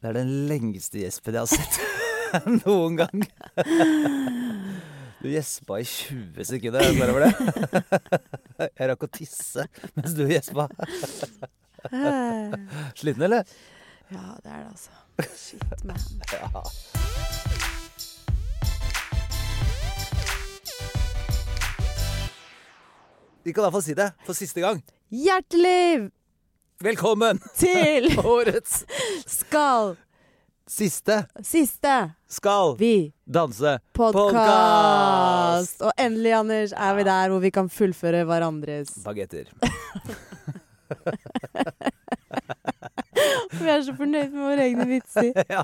Det er den lengste gjespen jeg har sett noen gang. Du gjespa i 20 sekunder, er du klar over det? Jeg rakk å tisse mens du gjespa. Sliten, eller? Ja, det er det, altså. Shit, man. Ja. Vi kan i hvert fall si det for siste gang. Hjertelig Velkommen! til Årets Skal siste siste skal vi danse podkast! Og endelig, Anders, er vi der hvor vi kan fullføre hverandres bagetter. Vi er så fornøyd med våre egne vitser. Ja.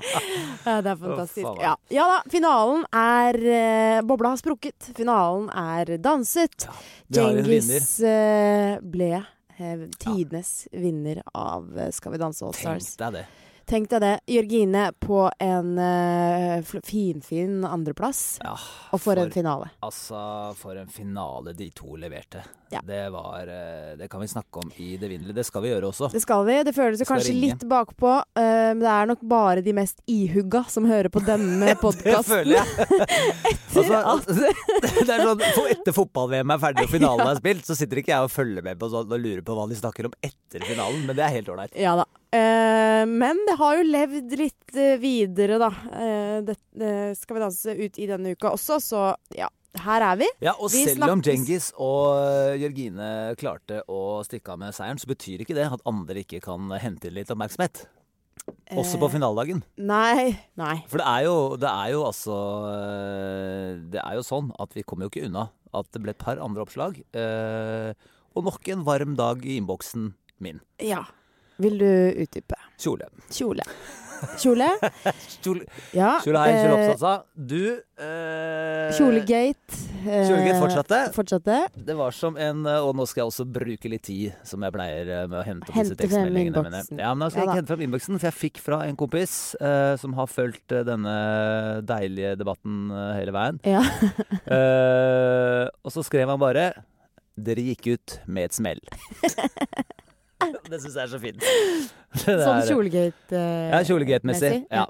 Ja, det er fantastisk. Ja. ja da, finalen er uh, Bobla har sprukket. Finalen er danset. Ja. Djengis eh, ble tidenes vinner av eh, Skal vi danse All Tenk Stars. deg det. Tenk deg det. Jørgine på en uh, fl- finfin andreplass. Ja, Og for en finale. Altså, for en finale de to leverte. Ja. Det var uh, Det kan vi snakke om i det vinnerlige. Det skal vi gjøre også. Det skal vi. Det føles jo kanskje ringe. litt bakpå, uh, men det er nok bare de mest ihugga som hører på denne Det føler jeg. altså, det er sånn, for Etter fotball-VM er ferdig og finalen er spilt, så sitter ikke jeg og følger med på sånn, og lurer på hva de snakker om etter finalen, men det er helt ålreit. Ja da. Eh, men det har jo levd litt eh, videre, da. Eh, det, eh, skal vi danse ut i denne uka også, så ja. Her er vi. Ja, og Vi selv om. Djengis og eh, Jørgine klarte å stikke av med seieren, så betyr ikke det at andre ikke kan hente inn litt oppmerksomhet. Også på finaledagen. Nei. Nei. For det er jo, det er jo altså Det er jo sånn at vi kommer jo ikke unna at det ble et par andre oppslag. eh, og nok en varm dag i innboksen min. Ja. Vil du utdype? Kjole. Kjole. Kjole? Kjole, Ja. kjole hei, kjole eh, oppsatsa. Du eh, Kjolegate. eh, Kjolegate fortsatte. Fortsatte. Det var som en eh, Og nå skal jeg også bruke litt tid, som jeg pleier eh, med å hente opp disse tekstmeldingene mine. Ja, men da skal jeg ikke hente frem innboksen, for jeg fikk fra en kompis eh, som har fulgt denne deilige debatten hele veien. Ja. Eh, og så skrev han bare 'Dere gikk ut med et smell'. det syns jeg er så fint. Det Sånn er- kjolegate eh, ja, kjolegate-messig. Ja.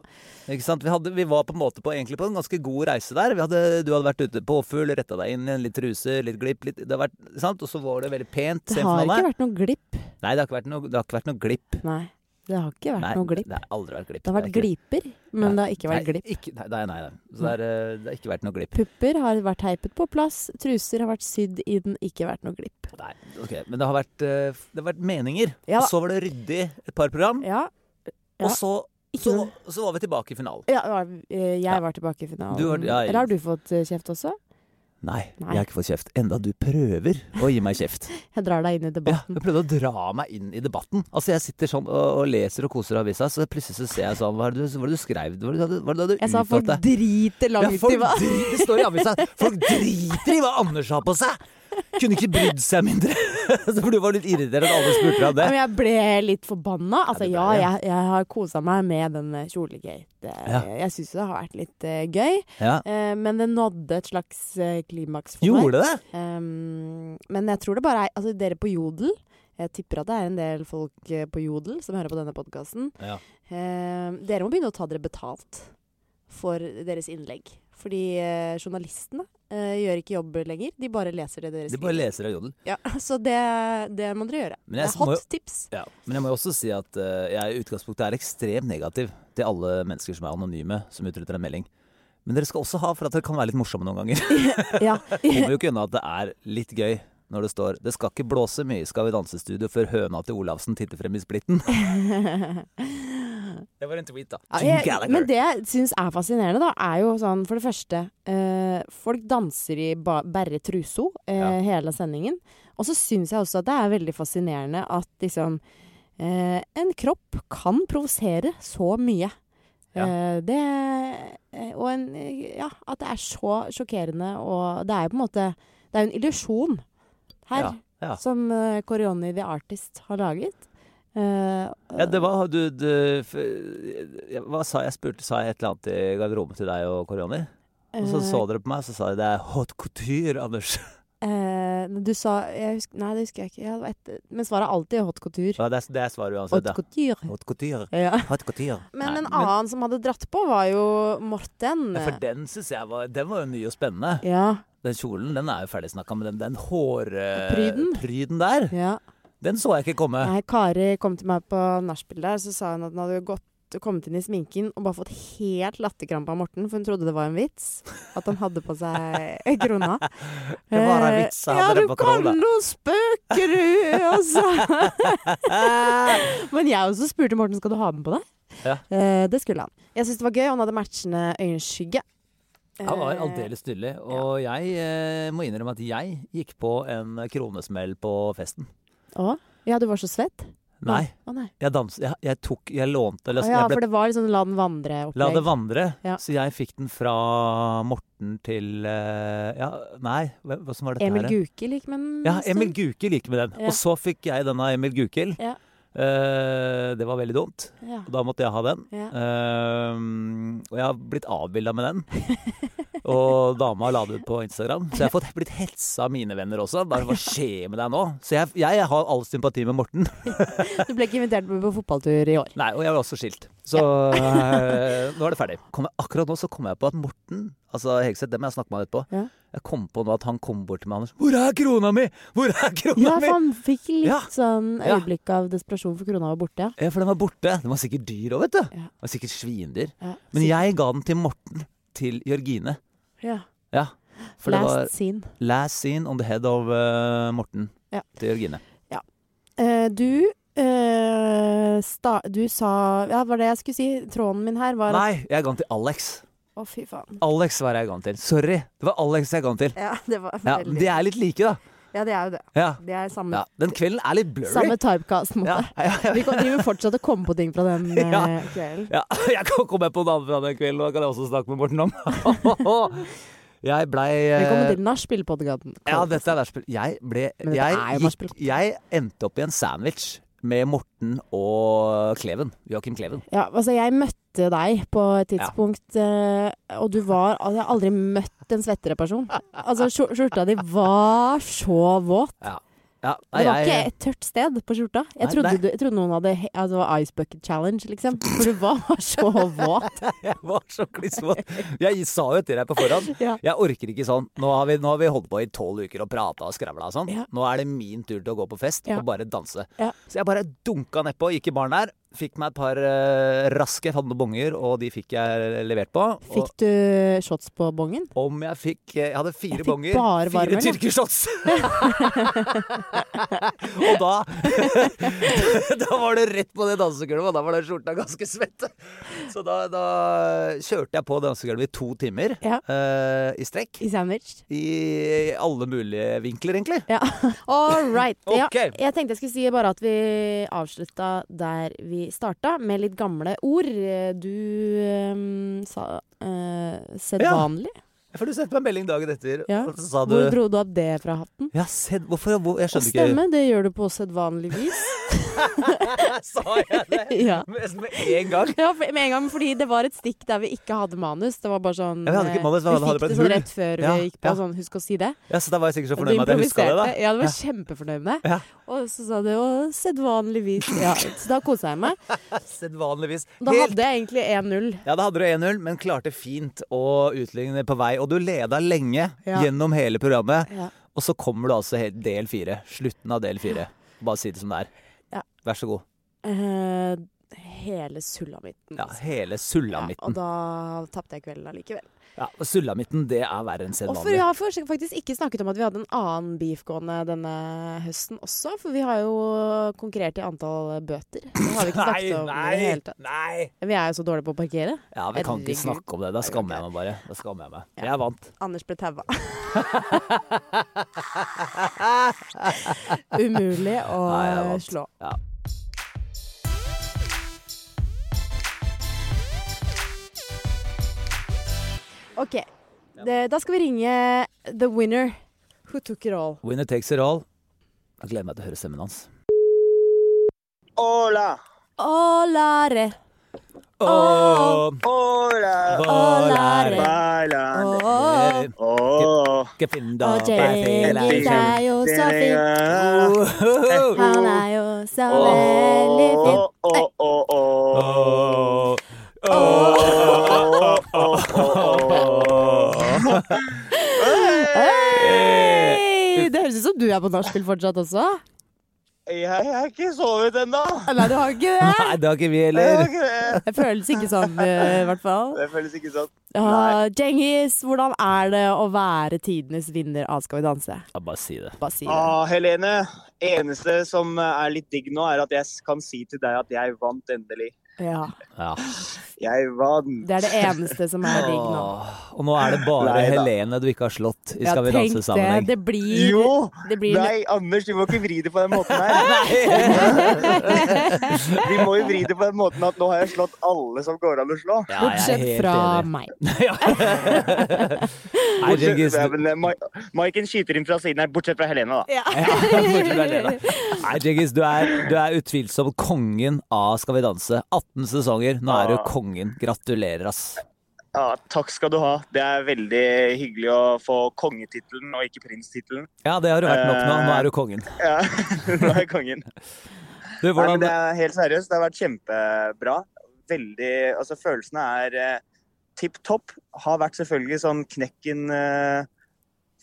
Ikke sant? Vi, hadde, vi var på en måte på, egentlig på en ganske god reise der. Vi hadde, du hadde vært ute på full, retta deg inn i en litt truse, litt glipp. Litt, det vært, sant? Og så var det veldig pent. Det har ikke vært noe glipp. Nei, det har ikke vært noe, det har ikke vært noe glipp. Nei. Det har ikke vært Nei, noe glipp. Det har aldri vært glipp. Det har vært er gliper, men det har ikke vært nei, glipp. Ikke, nei, nei, nei, nei. Så det, er, eh, det har ikke vært noe glipp. Pupper har vært teipet på plass, truser har vært sydd inn, ikke vært noe glipp. Nei, ok. Men det har vært, eh, det har vært meninger. Ja. Og så var det ryddig et par program. Ja, ja. Og så, så, så var vi tilbake i finalen. ja, eh, jeg var tilbake i finalen. Du var- ja, Eller har du fått kjeft også? Nei, Nei. jeg har ikke fått kjeft. Enda du prøver å gi meg kjeft. Jeg drar deg inn i Ja, debatten. du prøvde å dra meg inn i debatten. Altså, jeg sitter sånn og, og leser og koser avisa, så plutselig så ser jeg sånn Hva er det du, hva er det du skrev? Hva er det, hva er det du Jeg sa folk driter driter Ja, langt folk i hva det står i avisa. Folk driter i hva Anders har på seg! Kunne ikke brydd seg mindre. For du var litt irritert at alle spurte deg om det. Men jeg ble litt forbanna. Altså, Ja, jeg, jeg har kosa meg med den eh, kjolegate. Ja. Jeg syns det har vært litt uh, gøy. Ja. Uh, men det nådde et slags uh, klimaks for meg. Gjorde det? Um, men jeg tror det bare er Altså, dere på Jodel Jeg tipper at det er en del folk på Jodel som hører på denne podkasten. Ja. dere må begynne å ta dere betalt for deres innlegg. Fordi eh, journalistene eh, gjør ikke jobb lenger. De bare leser det dere De bare skriver. leser av Jodel. Ja, så det, det må dere gjøre. Men Det er må hot jo- tips. Ja. Men jeg må jo også si at eh, jeg i utgangspunktet er ekstremt negativ til alle mennesker som er anonyme, som utretter en melding. Men dere skal også ha for at dere kan være litt morsomme noen ganger. ja. Kommer jo ikke unna at det er litt gøy når det står 'Det skal ikke blåse mye i Skal vi danse-studio før høna til Olavsen titter frem i splitten'. Det var en tweet, da. Ja, jeg, men det jeg syns er fascinerende, da, er jo sånn For det første, eh, folk danser i ba bare truso eh, Ja. hele sendingen. Og så syns jeg også at det er veldig fascinerende at liksom eh, En kropp kan provosere så mye. Ja. Eh, det eh, Og en Ja, at det er så sjokkerende, og det er jo på en måte Det er jo en illusjon her. Ja, ja. Som uh, Corioni the Artist har laget. Eh, Ja, det var du, du Hva sa jeg? spurte Sa jeg et eller annet i garderoben til deg og Koriani? Og så eh, så dere på meg, så sa de det er haute couture, Anders. Uh, du sa husker, Nei, det husker jeg ikke. Jeg men svaret er alltid haute couture. Ja, det, er, det er svaret uansett. Haute couture. Haute couture. Ja. Haute couture. Men Nei, en annen som hadde dratt på, var jo Morten. Ja, For den syns jeg var Den var jo ny og spennende. Ja. Den kjolen den er jo ferdigsnakka, men den, den Pryden? hårpryden der, ja. Den så jeg ikke komme. Nei, Kari kom til meg på nachspiel der, så sa hun at hun hadde gått kommet inn i sminken og bare fått helt latterkrampe av Morten, for hun trodde det var en vits. At han hadde på seg krona. Det var en Eh, vits, jeg Ja, du kan nå spøke, du! Altså. Men jeg også spurte Morten skal du ha den på deg. Ja. Eh, det skulle han. Jeg syntes det var gøy. Han hadde matchende øyenskygge. Han var Eh, aldeles nydelig. Og jeg eh, må innrømme at jeg gikk på en kronesmell på festen. Å? Ja, du var så svett? Nei, Å nei. jeg danset Jeg, jeg tok Jeg lånte eller, Å ja, jeg ble for det var sånn la den vandre-opplegg. La det vandre. Ja. Så jeg fikk den fra Morten til eh, Ja, nei, hva, hva som var dette Emil her? Gukild gikk med den. Ja, en Emil stund. Gukild gikk med den. Ja. Og så fikk jeg den av Emil Gukild. Ja. Eh, det var veldig dumt. Ja. Og da måtte jeg ha den. Ja. Ehm, og jeg har blitt avbilda med den. Og dama la det ut på Instagram. Så jeg har fått blitt hetsa av mine venner også. Bare hva skjer med deg nå? Så jeg, jeg har all sympati med Morten. Du ble ikke invitert med på fotballtur i år. Nei, og jeg var også skilt. Så ja. nå er det ferdig. Jeg, akkurat nå så kom jeg på at Morten Altså Hegseth, det må jeg snakke med han etterpå. Ja. Jeg kom på nå at han kom bort til meg Anders. 'Hvor er krona mi?' Hvor er krona Ja, mi? for han fikk litt Ja. sånn øyeblikk av desperasjon for krona var borte. Ja, for den var borte. Den var sikkert dyr òg, vet du. Ja. Den var sikkert svindyr. Ja. Men jeg ga den til Morten til Jørgine. Ja. Ja. Last scene. last scene on the head of uh, Morten Ja. til Jørgine. Eh, du uh, sta du sa Ja, var det jeg skulle si? Tråden min her var Nei, jeg ga den til Alex. Å, fy faen. Alex var jeg ga den til. Sorry. Det var Alex jeg ga den til. Ja, det var Ja, De er litt like, da. Ja, det er jo det. Ja. Det er samme, ja. Den kvelden er litt blurry. samme typecast, på en måte. ja, Vi driver fortsatt og kommer på ting fra den eh, Ja. kvelden. Ja, jeg kan komme på noe annet fra den kvelden, og da kan jeg også snakke med Morten om. jeg blei Vi Velkommen til nachspiel-podkasten. Ja, dette er nachspiel. Jeg ble jeg, gikk, jeg endte opp i en sandwich med Morten og Kleven. Joakim Kleven. Ja, altså jeg møtte deg på et tidspunkt, ja. og du var altså, Jeg har aldri møtt en svettere person. Altså, skjorta di var så våt. Ja. Ja, Det var jeg- ikke et tørt sted på skjorta. Jeg Nei, trodde, nei. du, jeg trodde noen hadde altså, Ice Bucket Challenge, liksom. For du var så våt. Jeg var så klissvåt. Jeg sa jo til deg på forhånd. Ja. Jeg orker ikke sånn. Nå har vi, nå har vi holdt på i tolv uker og prata og skravla og sånn. Ja. Nå er det min tur til å gå på fest og bare danse. Så jeg bare dunka nedpå, gikk i baren der. Fikk meg et par uh, raske, jeg noen bonger, og de fikk jeg levert på. Fikk du shots på bongen? om jeg fikk eh, Jeg hadde fire Jeg fikk bonger, bare fire tyrkershots. og da Da var det rett på det dansegulvet, og da var den skjorta ganske svett. Så da, da kjørte jeg på dansegulvet i to timer Ja. uh, i strekk. I sandwich? I alle mulige vinkler, egentlig. Ja. All right. Ja, jeg tenkte jeg skulle si bare at vi avslutta der vi starta, med litt gamle ord. Du um, sa uh, sedvanlig. For du sendte meg en melding dagen etter, Ja. og så sa du Hvor dro du opp det fra hatten? Ja, sed, hvorfor? Hvor, jeg skjønner ikke stemme, det gjør du på sedvanlig vis. Sa jeg det ja. med, med en gang? Ja, med en gang, fordi det var et stikk der vi ikke hadde manus. Det var bare sånn Ja, vi hadde ikke eh, manus, vi Vi fikk det sånn rett før Ja, vi gikk på. Sånn, husk å si det. Ja, Så da var jeg sikkert så fornøyd med at jeg huska det, da. Ja, du var kjempefornøyd med det. Og så sa du å, sedvanligvis. Ja, så da kosa jeg meg. Sedvanligvis. Da Helt hadde jeg egentlig 1-0. Ja, da hadde du 1-0, men klarte fint å utligne på vei. Og du leda lenge Ja. gjennom hele programmet. Ja. Og så kommer du altså del fire. Slutten av del fire. Bare si det som det er. Ja. Vær så god. Eh, hele sulamitten. Ja, hele sulamitten. Ja, og da tapte jeg kvelden allikevel. Ja, og sulamitten, det er verre enn Og for sedvanlig. vi har for- faktisk ikke snakket om at vi hadde en annen beef gående denne høsten også. For vi har jo konkurrert i antall bøter. Det har vi ikke Nei, snakket om i det nei, hele tatt. nei! Vi er jo så dårlige på å parkere. Ja, vi kan ikke snakke om det. Da skammer jeg meg bare. Da skammer jeg meg. Ja. Jeg vant. Anders ble taua. Umulig å Nei, slå. Ja. OK. Det, da skal vi ringe the winner who took it all. Winner takes it all. Jeg gleder meg til å høre stemmen hans. Hola, Olare. Åh, hola, Olare. bailando. Oh, Oh, ikke finne Og. Djengis er jo så fin. Oh, Han er jo så veldig fin. Oh, oh. Hei! Det høres ut som du er på nachspiel fortsatt også. Jeg har ikke sovet ennå. Nei, du har ikke det? Nei, det har ikke vi heller. det. Det føles ikke sånn, eh, i hvert fall. Det føles ikke sånn. Ja, Djengis, hvordan er det å være tidenes vinner av Skal vi danse? Ja, bare si det. Bare si det. Ah, Helene, eneste som er litt digg nå, er at jeg kan si til deg at jeg vant endelig. Ja. Ja. Jeg vant. Det er det eneste som er digg nå. Og nå er det bare Nei. Helene du ikke har slått i Skal vi danse-sammenheng. Det blir Jo! Det blir Nei, Anders, du må ikke vri det på den måten her. Vi må jo vri det på den måten at nå har jeg slått alle som går an å slå. Ja, Bortsett fra enig. meg. Du- men, eh, Maiken skyter inn fra siden her, bortsett fra Helene, da. Ja. Bortsett fra Helene. Nei, Jiggis, du du er utvilsomt kongen av Skal vi danse. 18 sesonger, nå er du Ah. Kongen. Gratulerer, ass. Ja, takk skal du ha. Det er veldig hyggelig å få kongetittelen og ikke prinstittelen. Ja, det har du vært nok nå. Nå er du kongen. Ja, nå er jeg kongen. Du, Nei, men det er helt seriøst, det har vært kjempebra. Veldig Altså, følelsene er eh, tipp topp. Har vært selvfølgelig sånn knekken eh,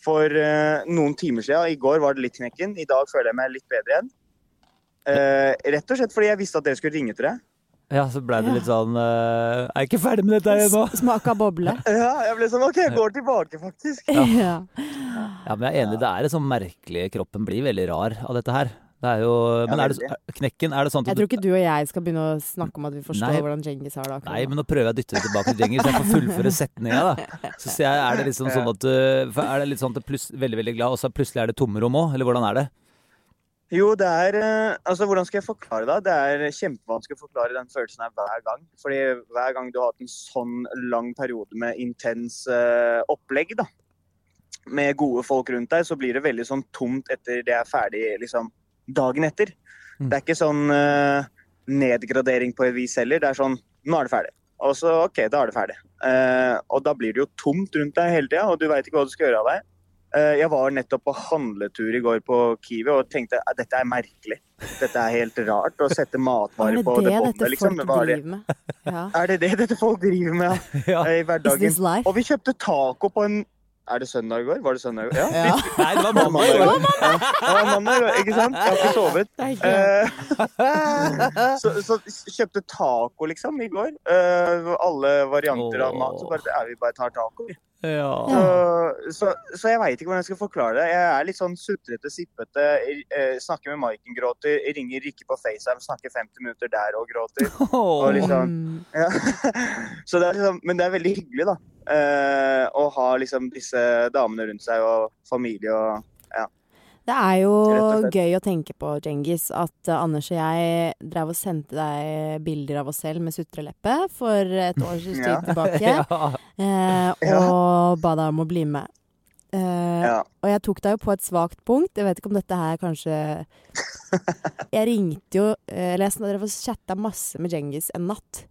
for eh, noen timer siden. I går var det litt knekken. I dag føler jeg meg litt bedre igjen. Eh, rett og slett fordi jeg visste at dere skulle ringe til deg. Ja, så ble det Ja. litt sånn uh, Er jeg ikke ferdig med dette ennå? Smak av boble. Ja, jeg ble sånn OK, jeg går tilbake, faktisk. Ja. Ja, men jeg er enig. Det er liksom merkelig. Kroppen blir veldig rar av dette her. Det er jo Men er det, knekken, er det sånn Jeg tror ikke du og jeg skal begynne å snakke om at vi forstår Nei. hvordan Djengis har det akkurat Nei, men nå prøver jeg å dytte det tilbake til Djengis, så jeg får fullføre setninga, da. Så jeg, er det liksom sånn at du Er det litt sånn at du er pluss- veldig, veldig glad, og så plutselig er det tomrom òg, eller hvordan er det? Jo, det er eh, Altså, hvordan skal jeg forklare det? Det er kjempevanskelig å forklare den følelsen her hver gang. Fordi hver gang du har hatt en sånn lang periode med intens uh, opplegg, da, med gode folk rundt deg, så blir det veldig sånn tomt etter det er ferdig liksom dagen etter. Mm. Det er ikke sånn uh, nedgradering på et vis heller. Det er sånn Nå er det ferdig. Og så OK, da er det ferdig. Uh, og da blir det jo tomt rundt deg hele tida, og du veit ikke hva du skal gjøre av deg. Eh, Jeg var nettopp på handletur i går på Kiwi og tenkte at dette er merkelig. Dette er helt rart å sette Er matvarer på det det båndet, liksom. folk er det? driver med? Ja. Er det det dette folk driver med Ja. ja, i hverdagen? Og vi kjøpte taco på en Er det søndag i går? Var det søndag i går? Ja. Ja. Nei, det var Det var mandag i går. Ja, det var mandag, i går, ikke sant? Jeg har ikke sovet. Det er Eh, så, så kjøpte taco, liksom, i går. Eh, alle varianter av mat. Så bare, ja, vi bare tar taco, vi. Ja. Så, så, så jeg veit ikke hvordan jeg skal forklare det. Jeg er litt sånn sutrete, sippete. eh, snakker med Maiken, gråter. Ringer Rikke på FaceTime, snakker 50 minutter der og gråter. Oh. Og liksom, ja. så det liksom, men det er veldig hyggelig, da. eh, å ha liksom disse damene rundt seg og familie og Det er jo gøy å tenke på, Djengis, at uh, Anders og jeg drev og sendte deg bilder av oss selv med sutreleppe for et års tid Ja. tilbake. Ja. eh, og ba deg om å bli med. Eh, Ja. Og jeg tok deg jo på et svakt punkt. Jeg vet ikke om dette her kanskje Jeg ringte jo eh, Eller jeg drev og chatta masse med Djengis en natt.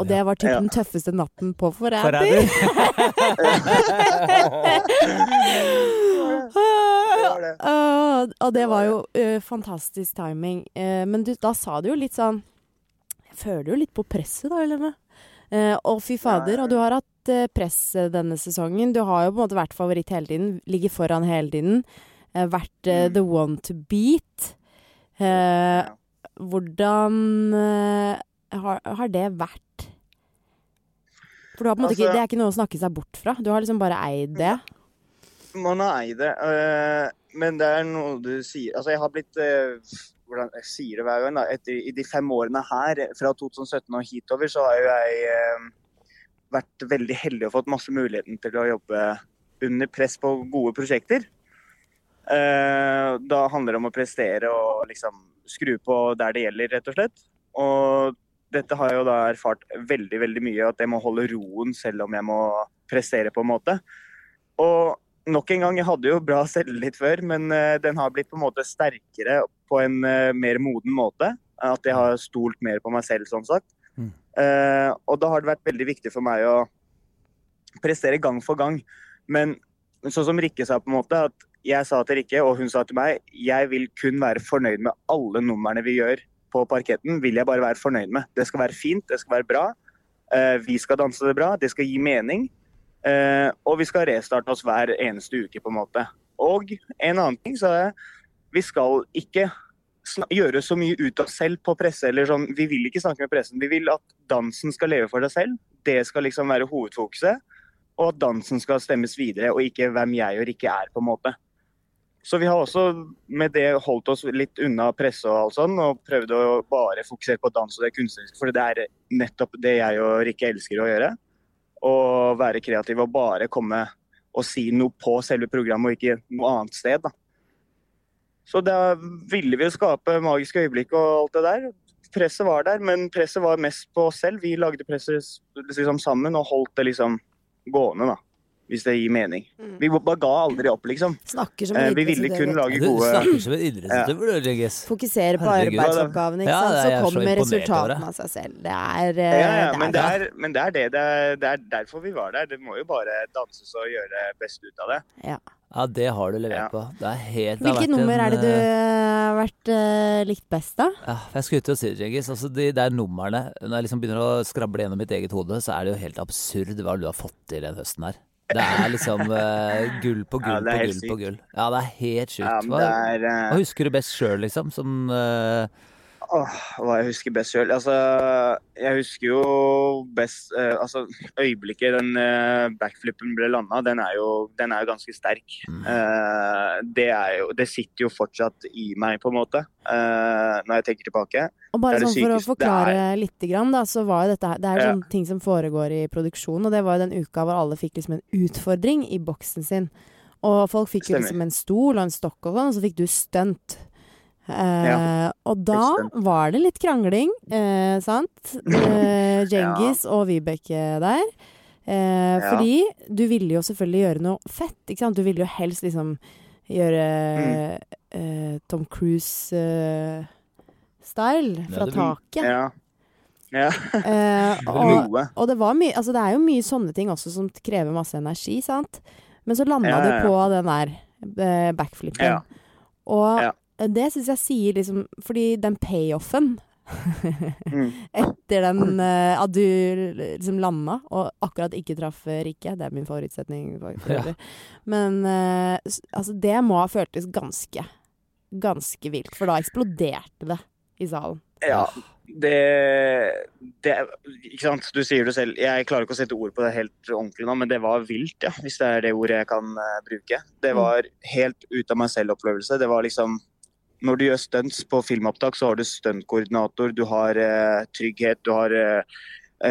Og det var typ Ja. den tøffeste natten på Forræder. Forræder. Det Uh. Og det var jo uh, fantastisk timing. Uh, men du, da sa du jo litt sånn Jeg føler jo litt på presset, da, Helene. Uh, og fy fader, og du har hatt eh, press eh, denne sesongen. Du har jo på en måte vært favoritt hele tiden. Ligger foran hele tiden. Eh, vært eh, Mm. the one to beat. Eh, hvordan eh, har, har det vært? For måte ikke, Altså- Det er ikke noe å snakke seg bort fra. Du har liksom bare eid det. Man har eid det. øh, men det er noe du sier Altså, jeg har blitt eh, Hvordan jeg sier det hver gang, da. Etter, I de fem årene her, fra 2017 og hitover, så har jo jeg eh, vært veldig heldig og fått masse muligheten til å jobbe under press på gode prosjekter. Eh, da handler det om å prestere og liksom skru på der det gjelder, rett og slett. Og dette har jeg jo da erfart veldig, veldig mye, at jeg må holde roen selv om jeg må prestere på en måte. Og nok en gang, jeg hadde jo bra selvtillit før, men eh, den har blitt på en måte sterkere på en eh, mer moden måte. At jeg har stolt mer på meg selv, sånn sagt. Mm. Eh, og da har det vært veldig viktig for meg å prestere gang for gang. Men sånn som Rikke sa, på en måte, at jeg sa til Rikke, og hun sa til meg, jeg vil kun være fornøyd med alle numrene vi gjør på parketten. Vil jeg bare være fornøyd med. Det skal være fint, det skal være bra. Eh, vi skal danse det bra, det skal gi mening. Eh, og vi skal restarte oss hver eneste uke, på en måte. Og en annen ting sa jeg, vi skal ikke gjøre så mye ut av selv på presse. eller sånn, Vi vil ikke snakke med pressen. Vi vil at dansen skal leve for seg selv. Det skal liksom være hovedfokuset. Og at dansen skal stemmes videre, og ikke hvem jeg og Rikke er, på en måte. Så vi har også med det holdt oss litt unna presse og alt sånn, og prøvd å bare fokusere på dans og det kunstneriske. For det er nettopp det jeg og Rikke elsker å gjøre. Å være kreativ og bare komme og si noe på selve programmet, og ikke noe annet sted. da. Så da ville vi jo skape magiske øyeblikk og alt det der. Presset var der, men presset var mest på oss selv. Vi lagde presset liksom sammen og holdt det liksom gående, da. Hvis det gir mening. Mm. Vi bare ga aldri opp, liksom. Snakker som Eh, en vi ville kun lage Du gode snakker som en idrettsutøver, du, Djengis. Fokusere på arbeidsoppgavene, ikke sant? Ja, så er så kommer imponert resultatene av seg selv. Det er, eh, Ja, ja, men det er, men det er det. Det er, det er derfor vi var der. Det må jo bare danses og gjøre det beste ut av det. Ja, det har du levert Ja. på. Det er helt Hvilket vært nummer en, er det du eh, har vært uh, likt best, da? Ja, jeg skulle til å si det, Djengis. Altså, de der numrene Når jeg liksom begynner å skrable gjennom mitt eget hode, så er det jo helt absurd hva du har fått til den høsten her. Det er liksom uh, gull på gull Ja, på gull gull på gull. Ja, det er helt sjukt. Ja, Hva, er eh, hva husker du best sjøl, liksom? Som eh, Åh, hva jeg husker best sjøl? Altså, jeg husker jo best eh, Altså, øyeblikket den eh, backflippen ble landa, den er jo, den er jo ganske sterk. Mm. Eh, det er jo Det sitter jo fortsatt i meg, på en måte, eh, når jeg tenker tilbake. Og bare er sånn for å forklare litt, grann, da, så var jo dette her Det er jo Ja. sånne ting som foregår i produksjonen, og det var jo den uka hvor alle fikk liksom en utfordring i boksen sin. Og folk fikk jo liksom en stol og en stokk og sånn, og så fikk du stunt. Eh, Ja, og da var det litt krangling, eh, sant? Eh, Djengis og Vibeke der. Eh, Ja. Fordi du ville jo selvfølgelig gjøre noe fett, ikke sant? Du ville jo helst liksom gjøre eh, Tom Cruise-style Ja, fra taket. Ja. ja. Eh, og, og det var mye Altså det er jo mye sånne ting også som krever masse energi, sant? Men så landa Ja, ja, du på den der eh, backflippen. Ja. Og Ja. Det syns jeg sier liksom Fordi den payoffen Mm. etter den uh, At du liksom landa og akkurat ikke traff eh, Rikke. Det er min favorittsetning. Ja. Men uh, altså, det må ha føltes ganske Ganske vilt. For da eksploderte det i salen. Ja, det, det Ikke sant, du sier det selv. Jeg klarer ikke å sette ord på det helt ordentlig nå, men det var vilt, ja. Hvis det er det ordet jeg kan uh, bruke. Det Mm. var helt ut av meg selv-opplevelse. Det var liksom Når du gjør stunts på filmopptak, så har du stuntkoordinator, du har eh, trygghet, du har eh,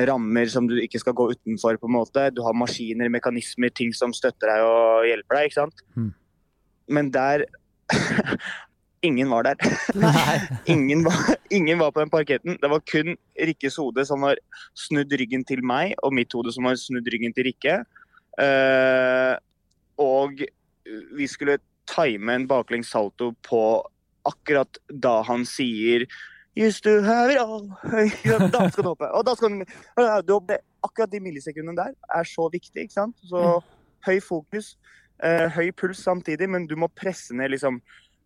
rammer som du ikke skal gå utenfor, på en måte. Du har maskiner, mekanismer, ting som støtter deg og hjelper deg, ikke sant. Mm. Men der Ingen var der. Ingen var, ingen var på den parketten. Det var kun Rikkes hode som var snudd ryggen til meg, og mitt hode som var snudd ryggen til Rikke. Uh, og vi skulle time en baklengs salto på akkurat da han sier hvis to have it all. Da skal du hoppe. Og da skal du, hoppe. Akkurat de millisekundene der er så viktig. ikke sant? Så høy fokus, eh, høy puls samtidig, men du må presse ned liksom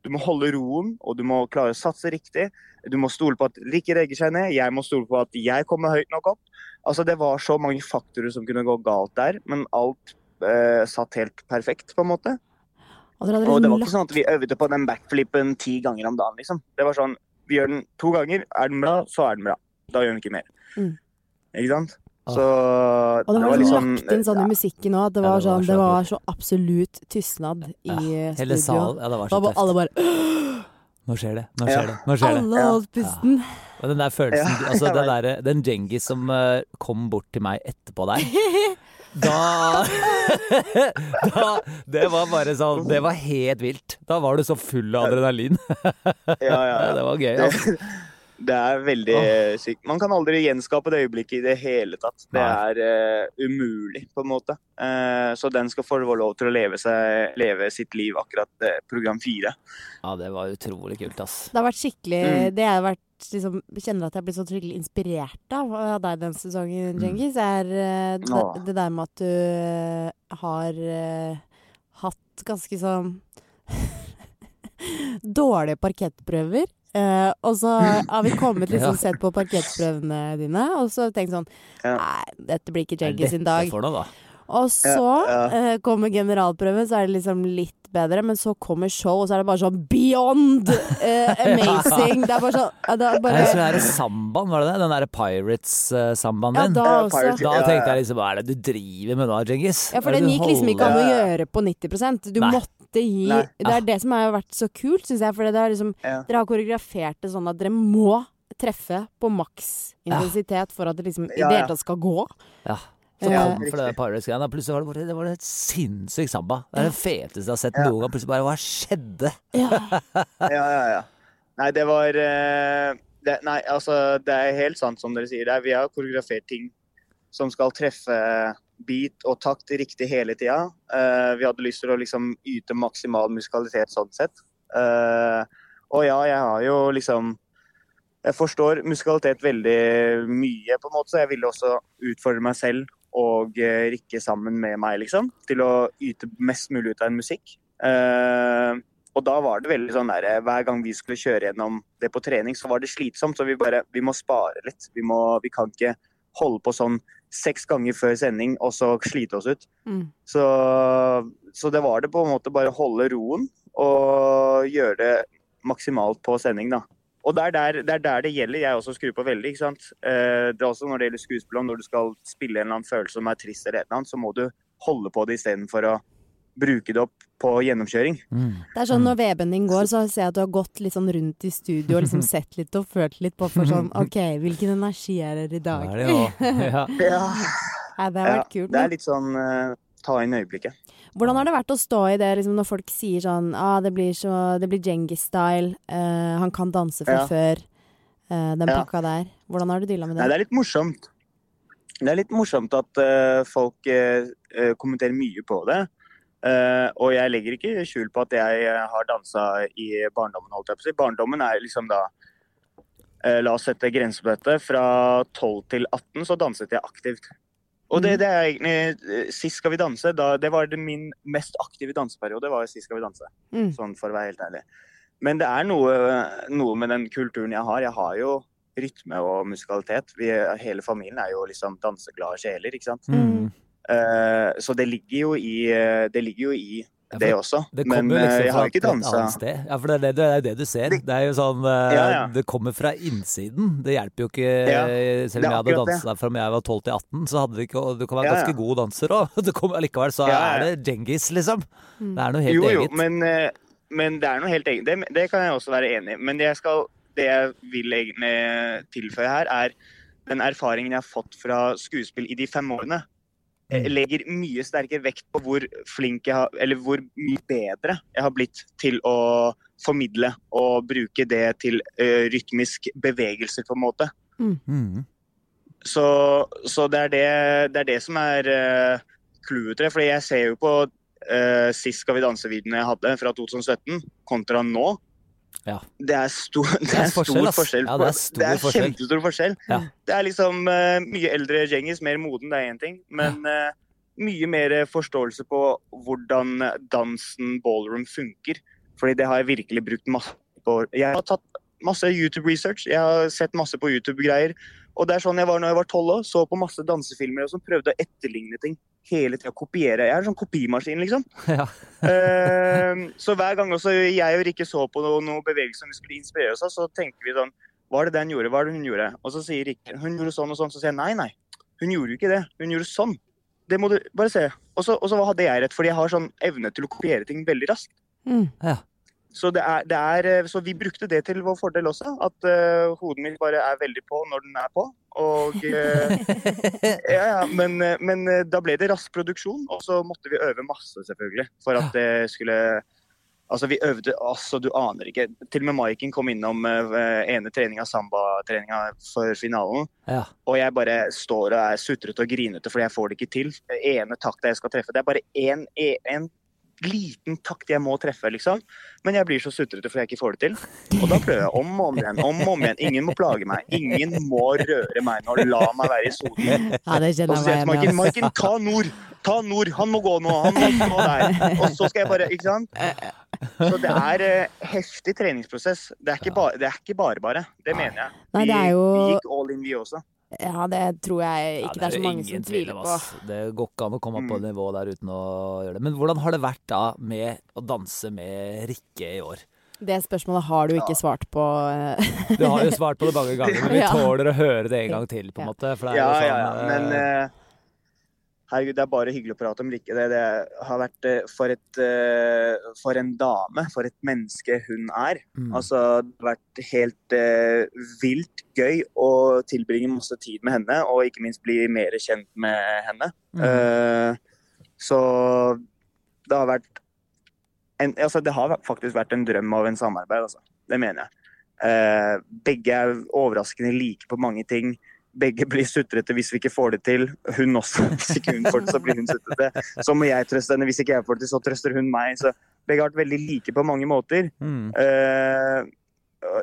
Du må holde roen, og du må klare å satse riktig. Du må stole på at Rikke legger seg ned, jeg må stole på at jeg kommer høyt nok opp. Altså Det var så mange faktorer som kunne gå galt der, men alt eh, satt helt perfekt, på en måte. Og dere hadde Og det var liksom ikke sånn at vi øvde på den backflippen ti ganger om dagen, liksom. Det var sånn Vi gjør den to ganger, er den bra, så er den bra. Da gjør vi ikke mer. Mm. Ikke sant? Ah. Så Og det var litt liksom lagt inn sånn i musikken òg at det Ja, var, det var sånn, så det var så absolutt tystnad i Ja, Hele studio. salen. Ja, det var så var alle bare Nå skjer det. Nå Ja. skjer det. Nå skjer. Alle Ja. holdt pusten. Og den der følelsen Ja, Altså, den, der, den Djengis som eh, kom bort til meg etterpå der Da Da Det var bare sånn Det var helt vilt. Da var du så full av adrenalin. Ja, ja, Ja, det var gøy, altså. Det, det er veldig sykt. Man kan aldri gjenskape det øyeblikket i det hele tatt. Det Nei. er uh, umulig, på en måte. Uh, så den skal få lov til å leve, seg, leve sitt liv akkurat uh, program fire. Ja, det var utrolig kult, ass. Det har vært skikkelig Mm. Det har vært liksom Kjenner at jeg blir så tryggelig inspirert av av deg den sesongen, Mm. Djengis. Er uh, det, det der med at du eh, har uh, hatt ganske sånn dårlige parkettprøver. Uh, og så har vi kommet liksom Ja. sett på parkettprøvene dine, og så tenkt sånn Nei, dette blir ikke er sin dag. dette da? Og så Ja, ja. Uh, kommer generalprøven, så er det liksom litt bedre, men så kommer show, og så er det bare sånn beyond uh, amazing. Det er bare sånn ja, det er Jeg bare, husker den sambaen, var det det? Den derre Pirates-sambaen Ja, din? da også. Pirates, Da Ja, ja. tenkte jeg liksom Hva er det du driver med nå, Djengis? Ja, for den det gikk liksom ikke an å Ja, ja. gjøre på 90% Du Nei. måtte gi Nei. Det er det som har vært så kult, syns jeg. For det er liksom, Ja. dere har koreografert det sånn at dere må treffe på maks intensitet for at det liksom i det hele tatt skal gå. Ja. Så Ja. kom for det. Plutselig var det bare det var et sinnssyk samba. Det er det feteste jeg har sett Ja. noen gang. Plutselig bare Hva skjedde? Ja. Ja, ja, ja. Nei, det var eh, det, Nei, altså, det er helt sant som dere sier. Det er, vi har koreografert ting som skal treffe beat og takt riktig hele tida. Uh, vi hadde lyst til å liksom yte maksimal musikalitet sånn sett. Uh, og ja, jeg har jo liksom Jeg forstår musikalitet veldig mye, på en måte, så jeg ville også utfordre meg selv og eh, Rikke sammen med meg, liksom. Til å yte mest mulig ut av en musikk. Eh, og da var det veldig sånn der, Hver gang vi skulle kjøre gjennom det på trening, så var det slitsomt. Så vi bare Vi må spare litt. Vi, må, vi kan ikke holde på sånn seks ganger før sending og så slite oss ut. Mm. Så, så det var det på en måte bare holde roen og gjøre det maksimalt på sending, da. Og det er der det, er der det gjelder. Jeg også skrur på veldig. ikke sant? Eh, Det er også når det gjelder skuespill, når du skal spille en eller annen følelse som er trist, eller et eller annet, så må du holde på det istedenfor å bruke det opp på gjennomkjøring. Mm. Det er sånn når Veben din går, så ser jeg at du har gått litt sånn rundt i studio og liksom sett litt og følt litt på for sånn OK, hvilken energi er det i Da dag? er det ja. Ja, Ja, det har vært kult. det er litt sånn uh, ta inn øyeblikket. Hvordan har det vært å stå i det liksom, når folk sier sånn ah, det blir, så, det blir Djengis-style, uh, han kan danse fra Ja. før, uh, den Ja. pakka der. Hvordan har du deala med Nei, det? det er litt morsomt. Det er litt morsomt at uh, folk kommenterer mye på det. Og jeg legger ikke skjul på at jeg har dansa i barndommen. holdt jeg på å si. Barndommen er liksom da La oss sette grenser på dette. Fra 12 til 18 så danset jeg aktivt. Og det, Mhm. det er egentlig eh, Sist Skal vi danse, da, det var det min mest aktive danseperiode. var Sist Skal vi danse, Mm. sånn for å være helt ærlig. Men det er noe, noe med den kulturen jeg har. Jeg har jo rytme og musikalitet. Vi, hele familien er jo liksom danseglade sjeler, ikke sant. Mm. Uh, så det ligger jo i, eh, det ligger jo i Ja, det også. Det Men eh, liksom jeg har ikke dansa. Ja, for det er det, det, er det du ser. Det- er jo sånn eh, Ja, ja. Det kommer fra innsiden. Det hjelper jo ikke Selv om jeg hadde dansa fra jeg var 12 til 18, så hadde det ikke Du kan være ganske god danser òg. Allikevel så er det Djengis, liksom. Mm. Det er noe helt jo, jo, men, eh, men det er noe helt eget. Det, det kan jeg også være enig i. Men det jeg, skal, det jeg vil egentlig tilføye her, er den erfaringen jeg har fått fra skuespill i de fem årene. Mm. legger mye sterkere vekt på hvor flink jeg har, eller hvor mye bedre jeg har blitt til å formidle og bruke det til uh, rytmisk bevegelse, på en måte. Mm. Så, så det, er det, det er det som er uh, clouet til det. Fordi jeg ser jo på uh, sist Skal vi danse-videoen jeg hadde fra 2017, kontra nå. Ja. Det er, stor, det er er stor forskjell. Ja, det er stor det er forskjell. kjempestor forskjell. Ja. Det er liksom uh, mye eldre Djengis, mer moden, det er én ting. Men uh, mye mer forståelse på hvordan dansen ballroom funker. Fordi det har jeg virkelig brukt masse på. Jeg har tatt masse YouTube-research. Jeg har sett masse på YouTube-greier. Og det er sånn jeg var når jeg var tolv år. Så på masse dansefilmer og sånn. Prøvde å etterligne ting hele tida. Kopiere. Jeg er en sånn kopimaskin, liksom. Ja. uh, så hver gang også jeg og Rikke så på noe, noe bevegelse som vi skulle inspirere oss av, så tenker vi sånn Hva er det den gjorde? Hva er det hun gjorde? Og så sier Rikke hun gjorde sånn og sånn. Så sier jeg nei, nei. Hun gjorde jo ikke det. Hun gjorde sånn. Det må du bare se. Og så, og så hadde jeg rett, fordi jeg har sånn evne til å kopiere ting veldig raskt. Mm. Ja. Så, det er, det er, eh, så vi brukte det til vår fordel også. At uh, hodet mitt bare er veldig på når den er på. Og uh, ja, ja, men, men da ble det rask produksjon, og så måtte vi øve masse, selvfølgelig. For at det skulle Altså, vi øvde altså, du aner ikke. Til og med Maiken kom innom uh, ene treninga, sambatreninga, for finalen. ja. Og jeg bare står og er sutrete og grinete fordi jeg får det ikke til. Ene takta jeg skal treffe, det er bare én en liten takt jeg må treffe, liksom. Men jeg blir så sutrete fordi jeg ikke får det til. Og da prøver jeg om og om igjen. om og om igjen. Ingen må plage meg. Ingen må røre meg nå. La meg være i solen. Ja, det kjenner jeg meg igjen i. ass. Ta nord! Ta Nord, han må gå nå, han må stå der. Og så skal jeg bare Ikke sant? Så det er eh, heftig treningsprosess. Det er ikke bare det er ikke bare. bare. Det mener jeg. Nei, Vi, det er jo- vi gikk all in, vi også. Ja, det tror jeg Ja, ikke det er så mange som tviler på. Det går ikke an å komme på nivå det der uten å gjøre det. Men hvordan har det vært da med å danse med Rikke i år? Det spørsmålet har du ikke svart på. eh. Du har jo svart på det mange ganger, men vi Ja. tåler å høre det en gang til, på en måte. For det er Ja, jo sånn, ja. Men eh, eh, herregud, det er bare hyggelig å prate om Rikke. Det, det har vært eh, for, et, eh, for en dame, for et menneske hun er. mm. Altså, det har vært helt uh, vilt gøy å tilbringe masse tid med henne, og ikke minst bli mer kjent med henne. Mm. Uh, så det har vært en, altså Det har faktisk vært en drøm av en samarbeid, altså. Det mener jeg. Uh, begge er overraskende like på mange ting. Begge blir sutrete hvis vi ikke får det til. Hun også. Hvis ikke hun får det, så blir hun sutrete. Så må jeg trøste henne. Hvis ikke jeg får det til, så trøster hun meg. Så begge har vært veldig like på mange måter. Mm. Uh,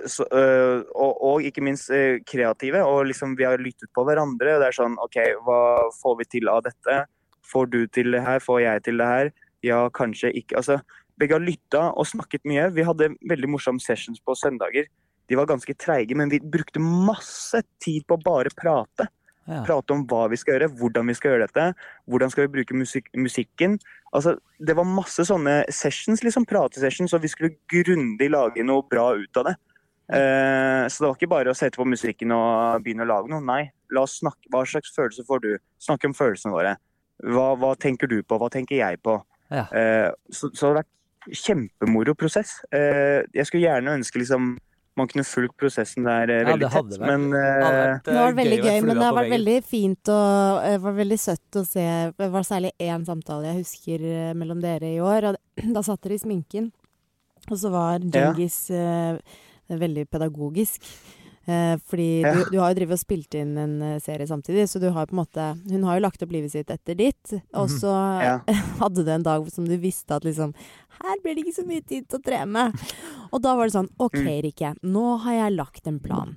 så, eh, og, og ikke minst eh, kreative. Og liksom vi har lyttet på hverandre. og Det er sånn OK, hva får vi til av dette? Får du til det her? Får jeg til det her? Ja, kanskje ikke. Altså, begge har lytta og snakket mye. Vi hadde veldig morsomme sessions på søndager. De var ganske treige, men vi brukte masse tid på å bare prate. Ja. Prate om hva vi skal gjøre, hvordan vi skal gjøre dette. Hvordan skal vi bruke musik musikken. Altså, det var masse sånne sessions, liksom pratesessions, og vi skulle grundig lage noe bra ut av det. Eh, så det var ikke bare å sette på musikken og begynne å lage noe. Nei, la oss snakke. Hva slags følelse får du? Snakke om følelsene våre. Hva, hva tenker du på? Hva tenker jeg på? Ja. Eh, så, så det har vært kjempemoro prosess. Eh, jeg skulle gjerne ønske liksom man kunne fulgt prosessen der eh, Ja, veldig tett, vært- men eh, Det var veldig gøy, men det har vært veldig fint og det var veldig søtt å se Det var særlig én samtale jeg husker uh, mellom dere i år. Og da satt dere i sminken, og så var Djengis eh, veldig pedagogisk. Eh, fordi Ja. du, du har jo drevet og spilt inn en eh, serie samtidig, så du har på en måte Hun har jo lagt opp livet sitt etter ditt, og Mhm. så Ja. hadde du en dag som du visste at liksom Her blir det ikke så mye tid til å trene. Og da var det sånn OK, Mm. Rikke. Nå har jeg lagt en plan.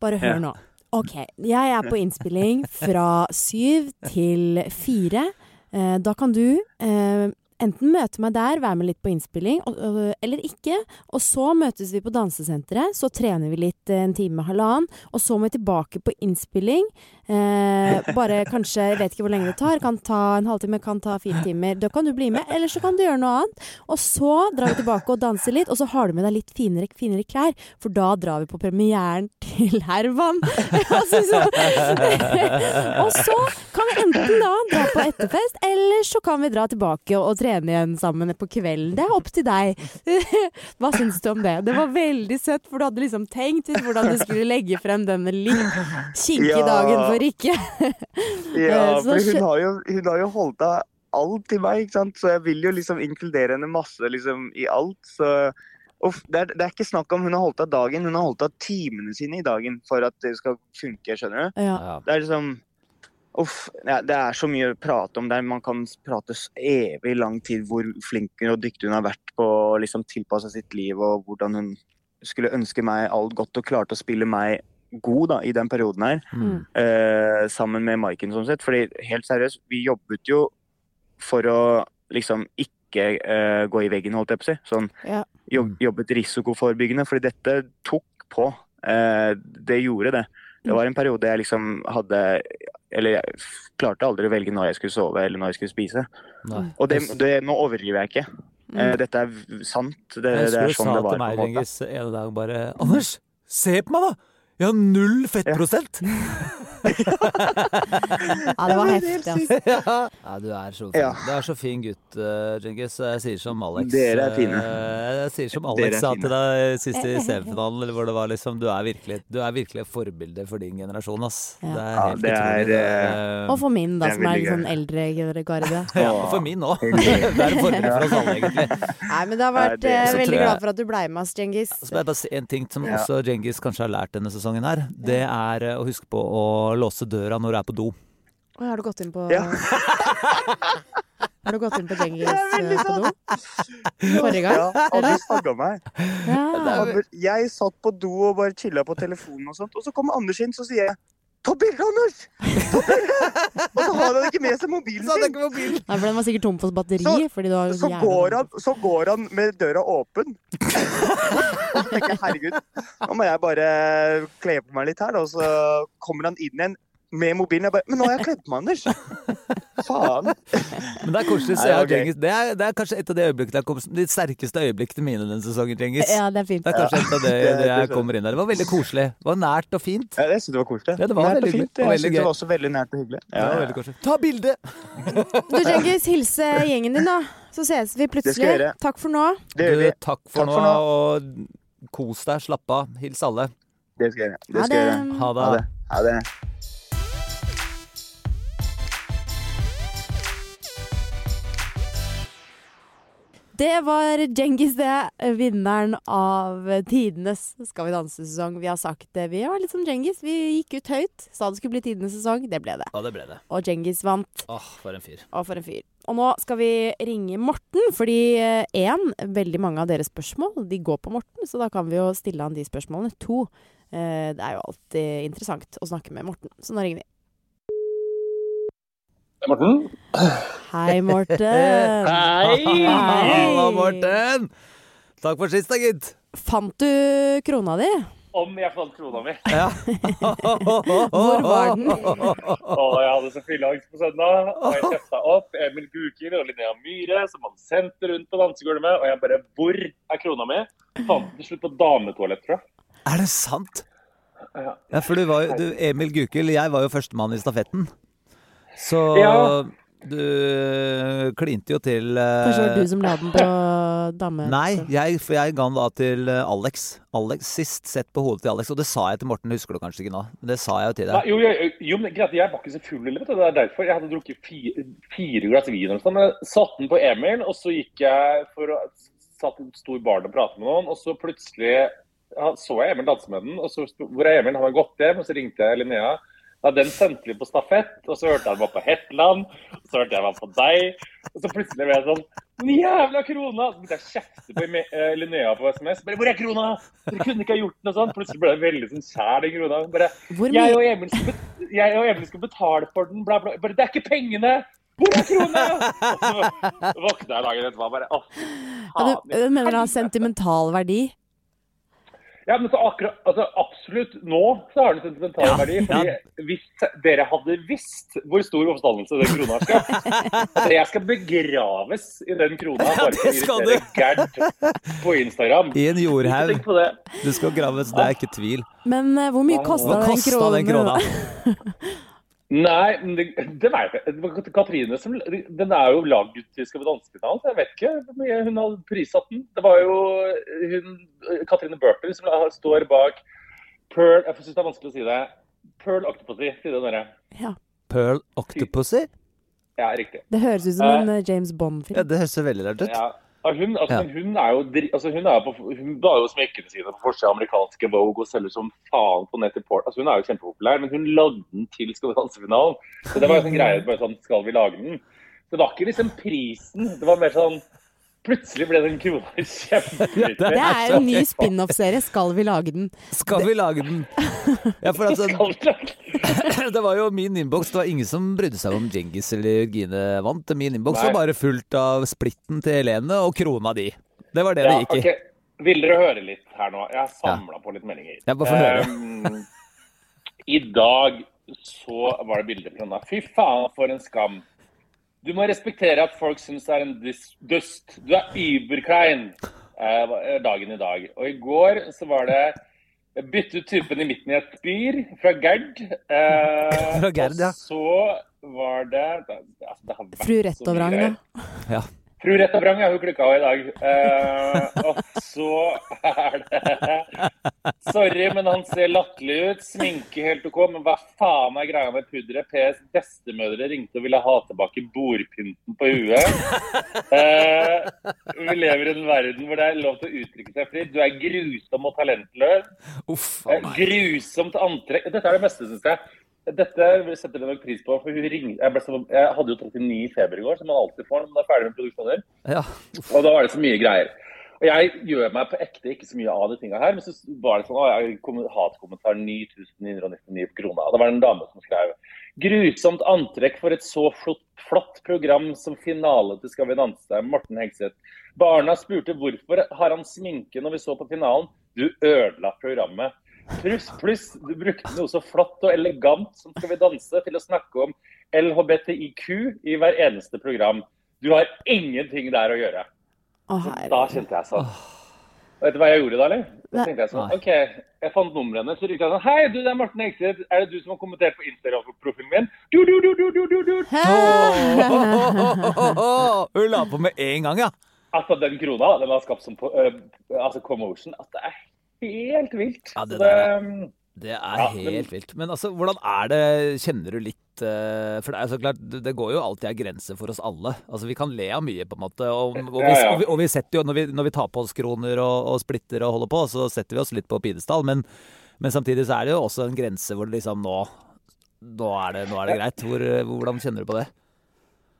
Bare hør Ja. nå. OK. Jeg er på innspilling fra syv til fire. Eh, da kan du eh, enten møte meg der, være med litt på innspilling, eller ikke. Og så møtes vi på dansesenteret. Så trener vi litt en time, halvannen. Og så må vi tilbake på innspilling. Eh, bare kanskje Jeg vet ikke hvor lenge det tar. Kan ta en halvtime, kan ta fire timer. Da kan du bli med, eller så kan du gjøre noe annet. Og så drar vi tilbake og danser litt, og så har du med deg litt finere, finere klær, for da drar vi på premieren til Herman. Altså, så, og så kan vi enten da dra på etterfest, eller så kan vi dra tilbake og trene igjen sammen på kvelden. Det er opp til deg. Hva syns du om det? Det var veldig søtt, for du hadde liksom tenkt ut hvordan du skulle legge frem denne litt kinkige dagen for Rikke. Ja, Eh, for hun har jo, hun har jo holdt av alt til meg, ikke sant? så jeg vil jo liksom inkludere henne masse liksom, i alt. Så uff, det, er, det er ikke snakk om hun har holdt av dagen, hun har holdt av timene sine i dagen for at det skal funke, skjønner du. Ja. Det er liksom Uff, ja, det er så mye å prate om der. Man kan prate evig lang tid hvor flink og dyktig hun har vært på å liksom tilpasse sitt liv, og hvordan hun skulle ønske meg alt godt og klarte å spille meg god da, i den perioden her Mm. eh, sammen med Maiken sånn sett. Fordi helt seriøst, vi jobbet jo for å liksom ikke eh, gå i veggen, holdt jeg på å si. Sånn, Ja. jobb, jobbet risikoforebyggende, fordi dette tok på. Eh, det gjorde det. Det var en periode jeg liksom hadde Eller jeg klarte aldri å velge når jeg skulle sove eller når jeg skulle spise. Nei. Og det, det, nå overdriver jeg ikke. Eh, Mm. dette er sant. Det, Jeg det er sånn sa det var. til på meg, en måte. Djengis, en dag bare Anders, se på meg, da! Har null fettprosent! ja, det var heftig, altså. ja, du er så fin. Ja. Du er så fin gutt, Jengis Djengis. Jeg sier som Alex Dere er fine. eh, Jeg sier som Alex er sa til deg sist i semifinalen, eller hvor det var liksom Du er virkelig, du er virkelig et forbilde for din generasjon, ass. Ja. Det er Ja, det er, utrolig. det eh, Og for min, da, er som er litt sånn eldre garde. ja, og for min òg. det er et forbilde for oss alle, egentlig. Nei, men det har vært Nei, det- eh, veldig glad for at du blei med oss, Djengis. Så må jeg bare si en ting som også Djengis kanskje har lært denne sesongen her. Det er eh, å huske på å låse døra når du er på do. Oi, har du gått inn på Ja. Har du gått inn på Djengis eh, på do? Forrige gang? Ja, Anders tagga meg. Ja. Jeg satt på do og bare chilla på telefonen og sånt, og så kommer Anders inn, så sier jeg Ta bilde, Anders! Ta bilde! Og så har han ikke med seg mobilen sin. ikke mobilen. Nei, for den var sikkert tom for batteri. Så- fordi du har Så går, han, så går han med døra åpen. Og så tenker jeg herregud, nå må jeg bare kle på meg litt her. da. Og så kommer han inn igjen med mobilen. Jeg bare Men nå har jeg kledd meg, Anders! Faen. Men det er koselig. Så jeg og ok. Djengis, det, er, det er kanskje et av de øyeblikkene jeg kom, de sterkeste øyeblikkene mine denne sesongen, Cengiz. Ja, det er fint. Det er kanskje et av de, Det- jeg kommer inn der. Det var veldig koselig. Det var nært og fint. Ja, jeg synes det var koselig. Ja, det var Nært og veldig fint. hyggelig. Og Jeg syns det var også veldig nært og hyggelig. Var Ja, veldig koselig. Ta bilde! Du, Cengiz, hilse gjengen din, da. Så ses vi plutselig. Takk for nå. Det gjør Du, takk for Takk nå, for nå. og kos deg. Slapp av. Hils alle. Det skal jeg gjøre. Ha Det skal jeg gjøre. det. Ha Ha det. det. Ha det. Det var Djengis, det. Vinneren av tidenes Skal vi danse-sesong. Vi har sagt det. Vi var litt som Djengis. Vi gikk ut høyt. Sa det skulle bli tidenes sesong. Det ble det. Ja, det ble det. Og Djengis vant. Åh, for en fyr. Og for en fyr. Og nå skal vi ringe Morten, fordi én, veldig mange av deres spørsmål de går på Morten, så da kan vi jo stille han de spørsmålene. To, eh, det er jo alltid interessant å snakke med Morten, så nå ringer vi. Morten? Hei, Morten. Hei! Halla, Morten! Takk for sist, da, gitt. Fant du krona di? Om jeg fant krona mi. Ja. Hvor var den? Og jeg hadde så fylleangst på søndag. Og jeg kjefta opp Emil Guker og Linnea Myhre, som han sendte rundt på dansegulvet. Og jeg bare Hvor er krona mi? Fant den til slutt på dametoalett, tror jeg. Er det sant? Ja. Ja, for du var jo du, Emil Gukild, jeg var jo førstemann i stafetten. Så Ja. du klinte jo til eh, Kanskje det var du som la den på dame... Nei, jeg, for jeg ga den da til eh, Alex. Alex Sist sett på hodet til Alex, og det sa jeg til Morten, husker du kanskje ikke nå? Men det sa jeg jo til Nei, deg. jo, jeg, jo, men greit, jeg var ikke så full, vet du. Det er derfor. Jeg hadde drukket fire, fire glass vin eller sånn. Jeg satte den på Emil, og så gikk jeg for å Satt en stor bar og pratet med noen, og så plutselig ja, så jeg Emil danse med den. Og så hvor er Emil? Han har gått hjem, og så ringte jeg Linnea. Ja, den sendte vi på stafett, og så hørte jeg den var på Hetland, og så hørte jeg den var på deg. Og så plutselig ble jeg sånn Den jævla krona! Så begynte jeg å kjefte på eh, Linnea på SMS. Bare, Hvor er krona? Dere kunne ikke ha gjort noe sånt. Plutselig ble jeg veldig sånn kjær den krona. Bare, jeg og, Emil skal betale for den, bla, bla. Bare, det er ikke pengene! Hvor er krona? Og så våkna jeg dagen etterpå og bare Å, ja, faen. du mener det har sentimental verdi? Ja, men så akkurat, altså absolutt nå så har det sentimental Ja, verdi. fordi Hvis dere hadde visst hvor stor oppstandelse den krona skapt altså, Jeg skal begraves i den krona Ja, bare for å skal irritere Gerd på Instagram. I en jordhaug. Du skal graves, det er ikke tvil. Men uh, hvor mye Hva kosta Hva den kosta kronen? den krona? Nei, det, det vet jeg. Det var Katrine som Den er jo lagd til Skal vi danse-finalen, så jeg vet ikke hvor mye hun hadde prissatt den. Det var jo hun, Katrine Burton som står bak Pearl Jeg syns det er vanskelig å si det. Pearl Octopussy, sier det dere. Ja, Pearl Octopussy? Ja, riktig. det høres ut som en eh, James Bond-film. Ja, det høres så veldig rart ut. Ja. Ja, Hun, altså, Ja. hun er jo altså, hun er på, hun har jo smekkene sine på forsida av amerikanske Vogue og selger som faen på nett i port. Altså, hun er jo kjempepopulær, men hun lagde den til Skal vi danse-finalen. Så det var jo sånn greie, bare sånn Skal vi lage den? Det var ikke liksom prisen. Det var mer sånn Plutselig ble den krona kjempeviktig. Det er en ny spin-off-serie. Skal vi lage den? Skal vi lage den? Ja, for altså, det var jo min innboks. Det var ingen som brydde seg om Djengis eller Jørgine vant. Min innboks var bare fullt av splitten til Helene og krona di. Det var det det gikk i. ok. Vil dere høre litt her nå? Jeg har samla på litt meldinger. Ja, bare få høre. Um, I dag så var det bilder fra henne. Fy faen, for en skam. Du må respektere at folk syns det er en dust. Du er überklein eh, dagen i dag. Og i går så var det bytte ut typen i midten i et spyr fra Gerd. Eh, Fra Gerd, ja. Og så var det, det, altså, det Fru Rett og Rettovrang, greier. Fru Retta Brang er hun klikka av i dag. Eh, og så er det Sorry, men han ser latterlig ut. Sminke helt OK, men hva faen er greia med pudderet? PS bestemødre ringte og ville ha tilbake bordpynten på huet. Eh, vi lever i en verden hvor det er lov til å uttrykke seg fritt. Du er grusom og talentløs. Uff Eh. Grusomt antrekk. Dette er det beste, syns jeg. Dette setter jeg nok pris på. for ringte, jeg, så, jeg hadde jo 39 i feber i går, som man alltid får når man er ferdig med produksjoner. Ja. Og da var det så mye greier. Og jeg gjør meg på ekte ikke så mye av de tinga her, men så var det sånn å, jeg kom, hatkommentar 9999 kroner. det var en dame som skrev Grusomt antrekk for et så flott, flott program som finale til Skal vi danse. Morten Hegseth. Barna spurte hvorfor har han sminke når vi så på finalen. Du ødela programmet. Pluss, pluss, du brukte noe så flott og elegant som Skal vi danse til å snakke om LHBTIQ i hver eneste program. Du har ingenting der å gjøre. Å, Så da kjente jeg sånn. Vet du hva jeg gjorde da, eller? Da tenkte jeg sånn, ok, jeg fant nummeret hennes, så rykka jeg sånn, hei, du, det er Morten Hegseth, er det du som har kommentert på Instagram-profilen min? Du, du, du, du, du, du, du. Hun la på med en gang, ja. Altså, den krona, den har skapt som på, øh, altså, commotion, at det er helt vilt. Ja, det der det, Det er Ja, helt vilt. Men altså, hvordan er det Kjenner du litt eh, For det er så klart, det går jo alltid en grense for oss alle. Altså, Vi kan le av mye, på en måte. Og, og, vi, og, vi, og vi setter jo, når vi, når vi tar på oss kroner og, og splitter og holder på, så setter vi oss litt på pidestall. Men, men samtidig så er det jo også en grense hvor det liksom nå Nå er det, nå er det greit. Hvor, hvordan kjenner du på det?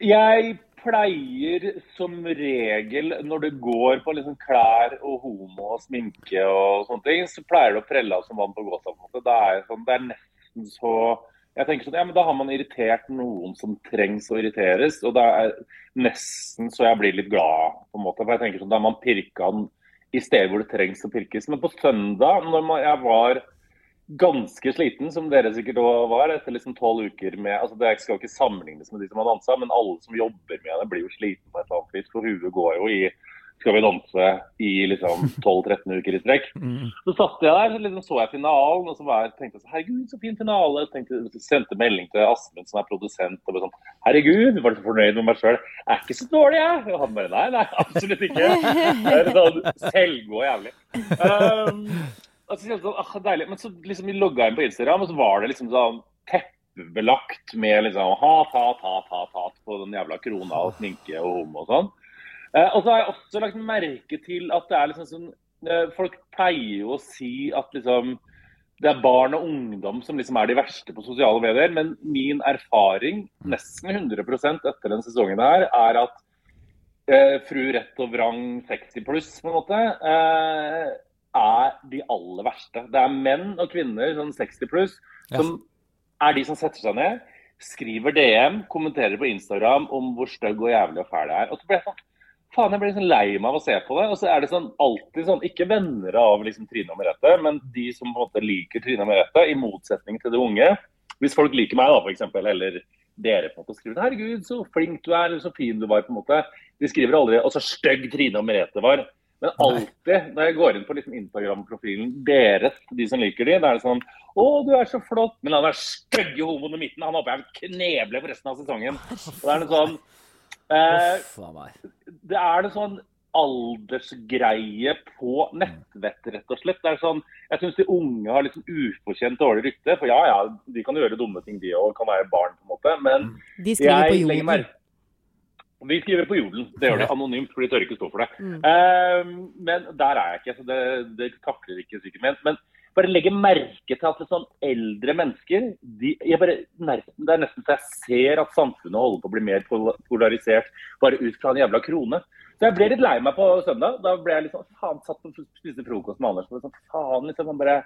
Jeg pleier som regel, når det går på liksom klær og homo og sminke og sånne ting, så pleier det å prelle av som vann på gåsa. Det er, sånn, det er nesten så jeg tenker sånn, ja, men Da har man irritert noen som trengs å irriteres. Og det er nesten så jeg blir litt glad. på en måte, for jeg tenker sånn, Da har man pirka den i steder hvor det trengs å pirkes. Men på søndag, når man, jeg var ganske sliten, som dere sikkert òg var, etter liksom tolv uker med altså Det skal jo ikke sammenlignes med de som har dansa, men alle som jobber med det, blir jo sliten på et eller annet vis. For huet går jo i Skal vi danse i liksom 12-13 uker i strekk. Så satt jeg der, så liksom så jeg finalen, og så var jeg, tenkte jeg sånn Herregud, så fin finale. Så tenkte, så sendte melding til Asmund, som er produsent, og ble sånn Herregud, var så fornøyd med meg sjøl? Er ikke så dårlig, jeg. Og han bare Nei, nei, absolutt ikke. Det er sånn selvgod og jævlig. Um, og så jeg sånn, ah, deilig. Men så liksom vi logga inn på Instagram, og så var det liksom sånn teppebelagt med liksom hat, hat, hat, hat, hat på den jævla krona og sminke og homo og sånn. Eh, og så har jeg også lagt merke til at det er liksom sånn eh, Folk pleier jo å si at liksom det er barn og ungdom som liksom er de verste på sosiale medier, men min erfaring, nesten 100% etter den sesongen her, er at eh, fru Rett og Vrang 60 pluss, på en måte, eh, er de aller verste. Det er menn og kvinner sånn 60 pluss Ja. som er de som setter seg ned, skriver DM, kommenterer på Instagram om hvor stygg og jævlig og fæl det er. Og så blir jeg sånn Faen, jeg blir liksom lei meg av å se på det. Og så er det sånn alltid sånn, ikke venner av liksom Trine og Merete, men de som på en måte liker Trine og Merete, i motsetning til det unge. Hvis folk liker meg, da, eksempel, eller dere på en måte skriver 'Herregud, så flink du er', eller 'så fin du var', på en måte. De skriver aldri 'og så stygg Trine og Merete var'. Men alltid når jeg går inn på liksom Instagram-profilen deres, de som liker de, da er det sånn 'Å, du er så flott', men han er stygge homoen i midten. Han håper jeg knebler for resten av sesongen. Og det er noe sånn eh, det er det sånn aldersgreie på nettvett, rett og slett. Det er sånn, jeg syns de unge har liksom ufortjent dårlig rykte. For ja, ja, de kan gjøre dumme ting, de òg. Kan være barn, på en måte. Men jeg legger merke Vi skriver på jorden. Det gjør det anonymt, for de tør ikke stå for det. Mm. Uh, men der er jeg ikke, så det, det takler ikke sikkert ment. Men bare legge merke til at er sånn eldre mennesker de, jeg bare, Det er nesten så jeg ser at samfunnet holder på å bli mer polarisert bare ut fra en jævla krone. Så jeg ble litt lei meg på søndag. Da ble jeg sånn Faen, satt og spiste frokost med Anders. og Sånn, faen, liksom, han bare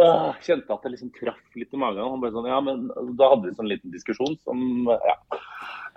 øh, Kjente at det liksom traff litt i magen. Han bare sånn, ja, men Da hadde vi sånn liten diskusjon som ja,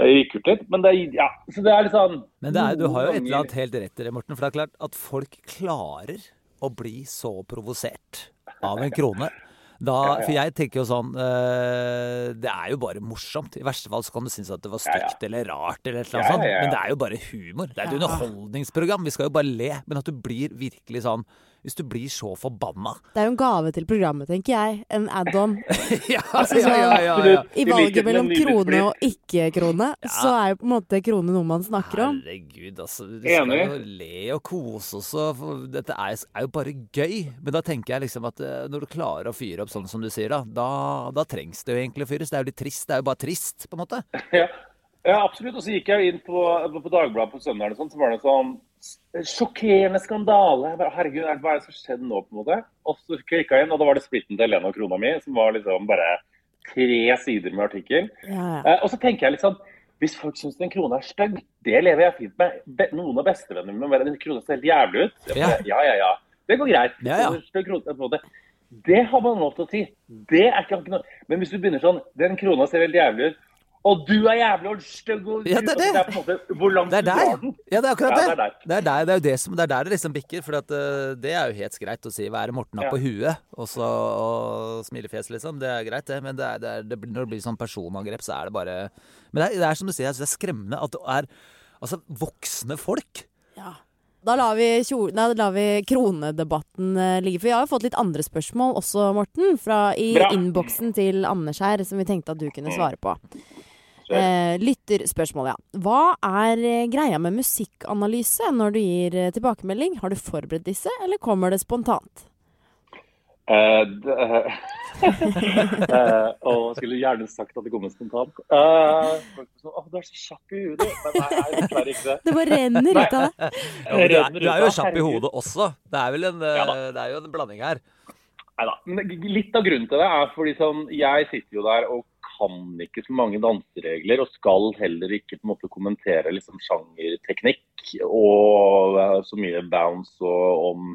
gikk ut litt. Men det, ja, så det er litt sånn Men det er, du har jo et eller annet helt rett i det, Morten. For det er klart at folk klarer å bli så provosert av en krone. Da, for jeg tenker jo sånn øh, Det er jo bare morsomt. I verste fall så kan du synes at det var stygt eller rart, eller et eller annet sånt. Men det er jo bare humor. Det er et underholdningsprogram. Vi skal jo bare le. Men at du blir virkelig sånn Hvis du blir så forbanna Det er jo en gave til programmet, tenker jeg. En add-on. ja, Altså, ja, ja, ja, ja. I I valget mellom krone og ikke-krone, så er jo på en måte krone noe man snakker om. Herregud, altså. Vi skal jo le og kose oss. Og dette er, er jo bare gøy. Men da tenker jeg liksom at eh, når du klarer å fyre opp sånn som du sier, da, da, da trengs det jo egentlig å fyres. Det er jo litt trist. Det er jo bare trist, på en måte. Ja, ja absolutt. Og så gikk jeg inn på, på Dagbladet på søndag, og sånn, så var det sånn Sjokkerende skandale. Bare, Herregud, er hva er det som skjedde nå? på en måte? Og så klikka jeg inn, og da var det splitten til Helene og krona mi, som var liksom bare tre sider med artikkel. Ja, ja. Eh, og så tenker jeg litt sånn Hvis folk syns en krone er stygg, det lever jeg fint med. Be noen av bestevennene mine mener en krone ser helt jævlig ut. Ja. Ja, ja, ja. Det går greit. Ja, ja. Krone. Det har man lov til å si. Det er ikke, ikke noe. Men hvis du begynner sånn Den krona ser veldig jævlig ut. Og du er jævlig og stygg og Ja, det er det. er på en måte Hvor langt Det er du der. drar. Ja, det er akkurat Ja, det. det er der. Det er der det, er jo det, som, det er der det liksom bikker. For at, uh, det er jo helt greit å si 'hva er det Morten har Ja. på huet?' og så og smilefjes, liksom. Det er greit, det. Men det er, det er, det blir, når det blir sånn personangrep, så er det bare Men det er, det er som du sier, jeg det er skremmende at det er altså, voksne folk. Ja. Da lar vi, nei, da lar vi kronedebatten eh, ligge. For vi har jo fått litt andre spørsmål også, Morten. Fra i innboksen til Anders her, som vi tenkte at du kunne svare på. Eh, lytterspørsmål, ja. Hva er eh, greia med musikkanalyse når du gir eh, tilbakemelding? Har du forberedt disse, eller kommer det spontant? Eh, det- Eh, og skulle gjerne sagt at det kommer spontant. Uh, folk sånn, Å, du er så kjapp i hodet. Men nei, er dessverre ikke det. Det bare renner ut av det. Ja, du, er, du er jo kjapp i hodet også. Det er vel en, eh, Ja det er jo en blanding her. Neida. da. Litt av grunnen til det er fordi sånn, jeg sitter jo der og kan ikke så mange danseregler, og skal heller ikke på en måte kommentere liksom sjangerteknikk og så mye bounce og om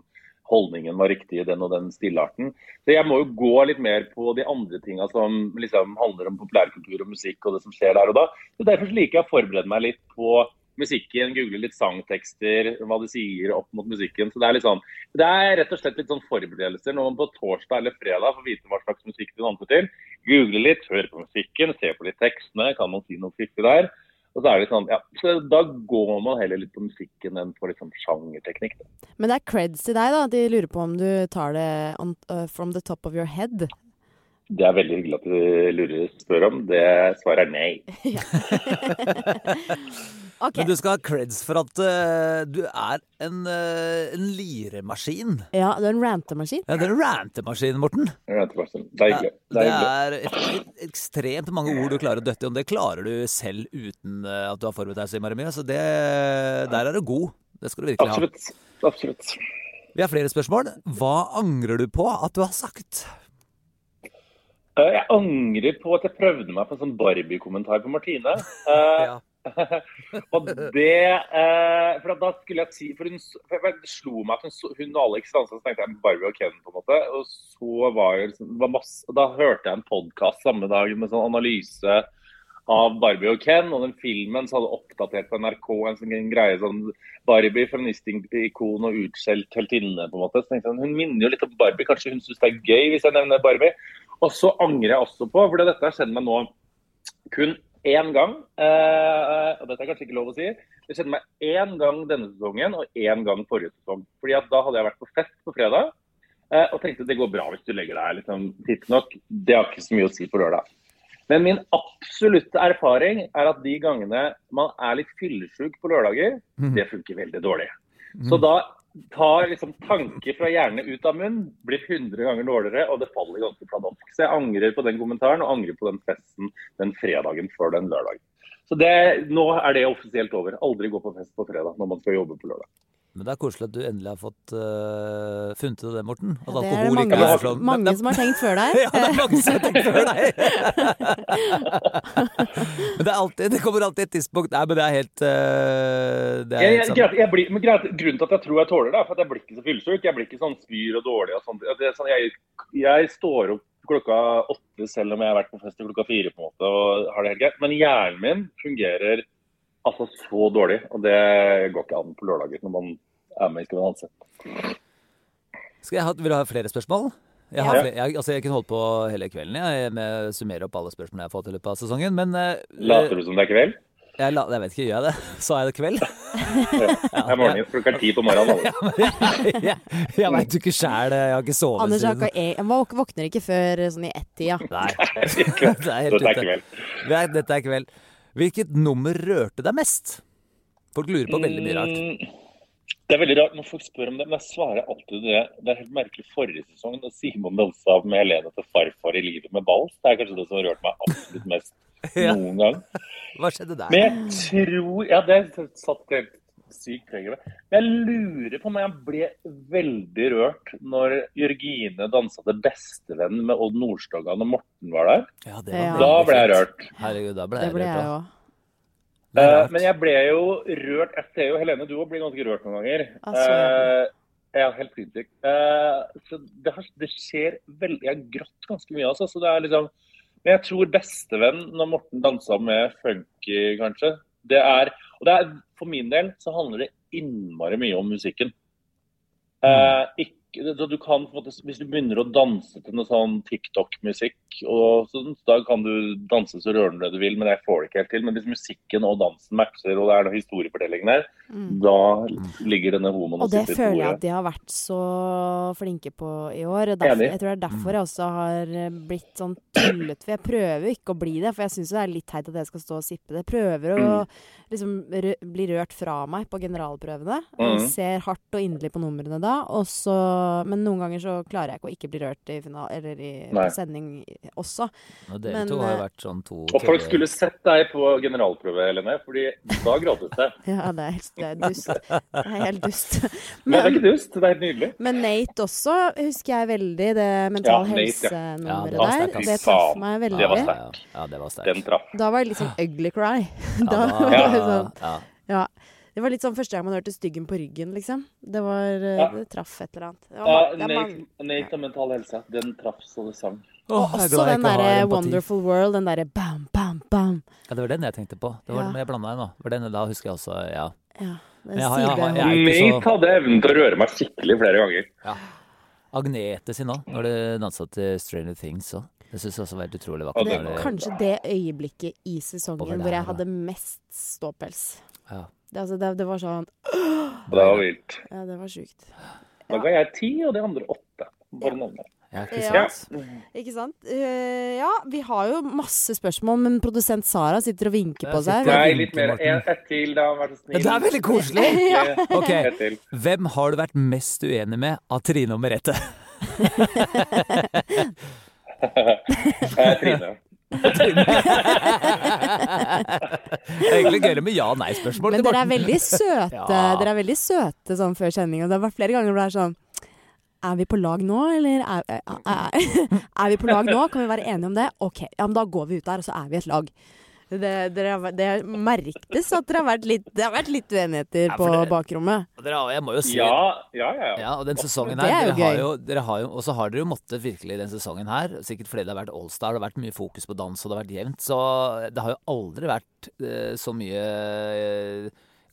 holdningen var riktig i den og den stilarten. Så jeg må jo gå litt mer på de andre tinga som liksom handler om populærkultur og musikk og det som skjer der og da. Så Derfor liker jeg å forberede meg litt på musikken, google litt sangtekster, hva de sier opp mot musikken. Så det er litt sånn det er rett og slett litt sånn forberedelser når man på torsdag eller fredag får vite hva slags musikk du danser til. Google litt, høre på musikken, se på litt tekstene, kan man si noe fiffig der. Og så er det sånn, ja, så Da går man heller litt på musikken enn på liksom sjangerteknikk. Da. Men det er creds til deg, da. De lurer på om du tar det on, uh, from the top of your head. Det er veldig hyggelig at du lurer spør om. Det svaret er nei. Ok. Men du skal ha creds for at uh, du er en, uh, en liremaskin. Ja, du er en rantemaskin. Ja, det er en rantemaskin, Morten. Rantemaskin. som- Det er er er et, et, ekstremt mange ord du klarer å døtte i, og det klarer du selv uten eh, at du har forberedt deg så innmari mye. Så det, der er du god. Det skal du virkelig ha. Absolutt. Absolutt. Vi har flere spørsmål. Hva angrer du på at du har sagt? Eh, Jeg angrer på at jeg prøvde meg på en sånn Barbie-kommentar på Martine. Eh, Ja. og det eh, For da skulle jeg si For hun for jeg- det slo meg at hun, hun og Alex dansa, så tenkte jeg Barbie og Ken, på en måte. Og så var jeg liksom- var masse, Da hørte jeg en podkast samme dag med sånn analyse av Barbie og Ken. Og den filmen så hadde oppdatert på NRK en sånn greie sånn Barbie, feministikon og utskjelt heltinne, på en måte. Så tenkte jeg, Hun minner jo litt om Barbie. Kanskje hun syns det er gøy hvis jeg nevner Barbie. Og så angrer jeg også på, for dette har skjedd meg nå kun én gang. Eh, og dette er kanskje ikke lov å si. Det skjedde meg én gang denne sesongen og én gang forrige sesong. Fordi at Da hadde jeg vært på fest på fredag eh, og tenkte at det går bra hvis du legger deg liksom tidsnok. Det har ikke så mye å si på lørdag. Men min absolutte erfaring er at de gangene man er litt fyllesyk på lørdager, Mhm. det funker veldig dårlig. Så da tar liksom tanker fra hjernen ut av munn, blir 100 ganger dårligere, og det faller ganske pladask. Så jeg angrer på den kommentaren, og angrer på den festen den fredagen før den lørdagen. Så det, nå er det offisielt over. Aldri gå på fest på fredag når man skal jobbe på lørdag. Men det er koselig at du endelig har fått uh, funnet ut det, Morten. At Ja, det er det mange, ikke er sånn. mange Men- som har tenkt før deg. Ja, det er mange som har tenkt før deg. men det, er alltid, det kommer alltid et tidspunkt Nei, men det er helt uh, Det er Jeg, helt jeg, sant. greit, jeg blir, men greit, grunnen til at jeg tror jeg tåler det, er for at jeg blir ikke så fyllesyk. Jeg blir ikke sånn spyr og dårlig og sånt. Det er sånn, jeg, jeg står opp klokka åtte selv om jeg har vært på fest til klokka fire på en måte, og har det helt greit. Men hjernen min fungerer altså så dårlig, og det går ikke an på lørdager når man er med i Skal vi danse. Skal jeg ha, vil du ha flere spørsmål? Jeg, har Ja. jeg, altså jeg kunne holdt på hele kvelden jeg, med å summere opp alle spørsmålene jeg har fått i løpet av sesongen. Men eh, Later du som det er kveld? jeg, la, jeg vet ikke, gjør jeg det? Sa jeg det kveld? Ja. Det er morgen klokka ti på morgenen. Altså. jeg jeg, jeg veit jo ikke sjæl. Jeg har ikke sovet Anders har siden ikke, jeg våkner ikke før sånn i ett-tida. Nei. det er helt Dette er kveld. Er- Dette er kveld. Hvilket nummer rørte deg mest? Folk lurer på veldig mye rart. Mm, Det er veldig rart når folk spør om det, men jeg svarer alltid det. Det er helt merkelig. Forrige sesong da Simon dansa med Helene til farfar i livet med ball. Det er kanskje det som har rørt meg absolutt mest noen gang. Hva skjedde der? Men jeg tror Ja, det satt helt sykt preget ved. Men jeg lurer på om jeg ble veldig rørt når Jørgine dansa til bestevenn med Odd Nordstoga når Morten var der. Ja, det Ja. var Da ble jeg rørt. Herregud, da ble jeg ble rørt. da. rart. men jeg ble jo rørt Jeg ser jo Helene, du òg blir ganske rørt noen ganger. Altså, ja. Eh, Ja, helt sinnssykt. Eh, så det, har, det skjer veldig Jeg har grått ganske mye, altså. Så det er liksom Men jeg tror bestevenn når Morten dansa med Funky, kanskje, det er Og det er, for min del så handler det innmari mye om musikken. Eh, ikke, så du kan, på en måte, hvis du begynner å danse til noe sånn TikTok-musikk, og da kan du danse så rørende du vil, men jeg får det ikke helt til. Men hvis musikken og dansen matcher, og det er noe historiefortelling der, Mm. da ligger denne homoen Og det sitter i føler jeg at de har vært så flinke på i år. Derfor, jeg tror det er derfor jeg også har eh, blitt sånn tullete. For jeg prøver ikke å bli det, for jeg syns det er litt teit at jeg skal stå og sippe det. Jeg prøver å liksom rø bli rørt fra meg på generalprøvene. Og Mhm. ser hardt og inderlig på numrene da. Og så, men noen ganger så klarer jeg ikke å ikke bli rørt i final, eller i, Nei. sending også. Og dere Men, to har jo eh, vært sånn to Og folk skulle sett deg på generalprøve, Helene, fordi da gråtes det. Ja, det er helt det er dust. Det er helt dust. Men det er ikke dust, det er helt nydelig. men Nate også husker jeg veldig, det mental Ja, helse-nummeret Ja, ja, der. Det traff meg det veldig. var Ja, sterkt. ja, ja, det var sterkt. Den traff. Da var det litt sånn ugly cry. Ja, Da ja, sånn ja. Ja. Det var litt sånn første gang man hørte styggen på ryggen, liksom. Det var eh, Ja. Det traff et eller annet. Det var, Ja, det Nate. Nate og mental helse, den traff så det sang. Åh, Og også den derre empati. Wonderful World, den derre bam, bam, bam. Ja, det var den jeg tenkte på. Det var Ja. den jeg blanda inn nå. Det var den, da husker jeg også, ja. Ja. Jeg har- jeg har- jeg Nate hadde evnen til å røre meg skikkelig flere ganger. Agnete sin òg, når det dansa til Stranger Things òg. Det syns jeg også var helt utrolig vakkert. det, det kanskje det øyeblikket i sesongen der, hvor jeg da. hadde mest ståpels. Ja. Det, altså, det, det var sånn Det var vilt. Ja, det var sjukt. Da ga jeg ti, og de andre åtte. Bare nevne. Ja, ikke Ja. sant? Ikke sant? Uh, ja, vi har jo masse spørsmål, men produsent Sara sitter og vinker på seg. sitter- Nei, litt mer. Ett til, da. Vær så snill. Ja, det er veldig koselig! Ja. Ok, Hvem har du vært mest uenig med av Trine og Merete? Eh, Trine. det er egentlig gøyere med ja-nei-spørsmål. Men dere er veldig søte Ja. Dere er veldig søte sånn før sending. Og det har vært flere ganger hvor det er sånn Er vi på lag nå, eller er, er, er, er vi på lag nå? Kan vi være enige om det? OK, ja, men da går vi ut der, og så er vi et lag. Det, dere, har det merktes at dere har vært litt, det har vært litt uenigheter Ja, på det- bakrommet. Dere har, jeg må jo si Ja, ja, ja. Ja, og den sesongen Det er her, jo dere har jo, dere har jo, og så har dere jo måttet virkelig den sesongen her, sikkert fordi det har vært Allstar, det har vært mye fokus på dans og det har vært jevnt, så det har jo aldri vært eh, så mye eh,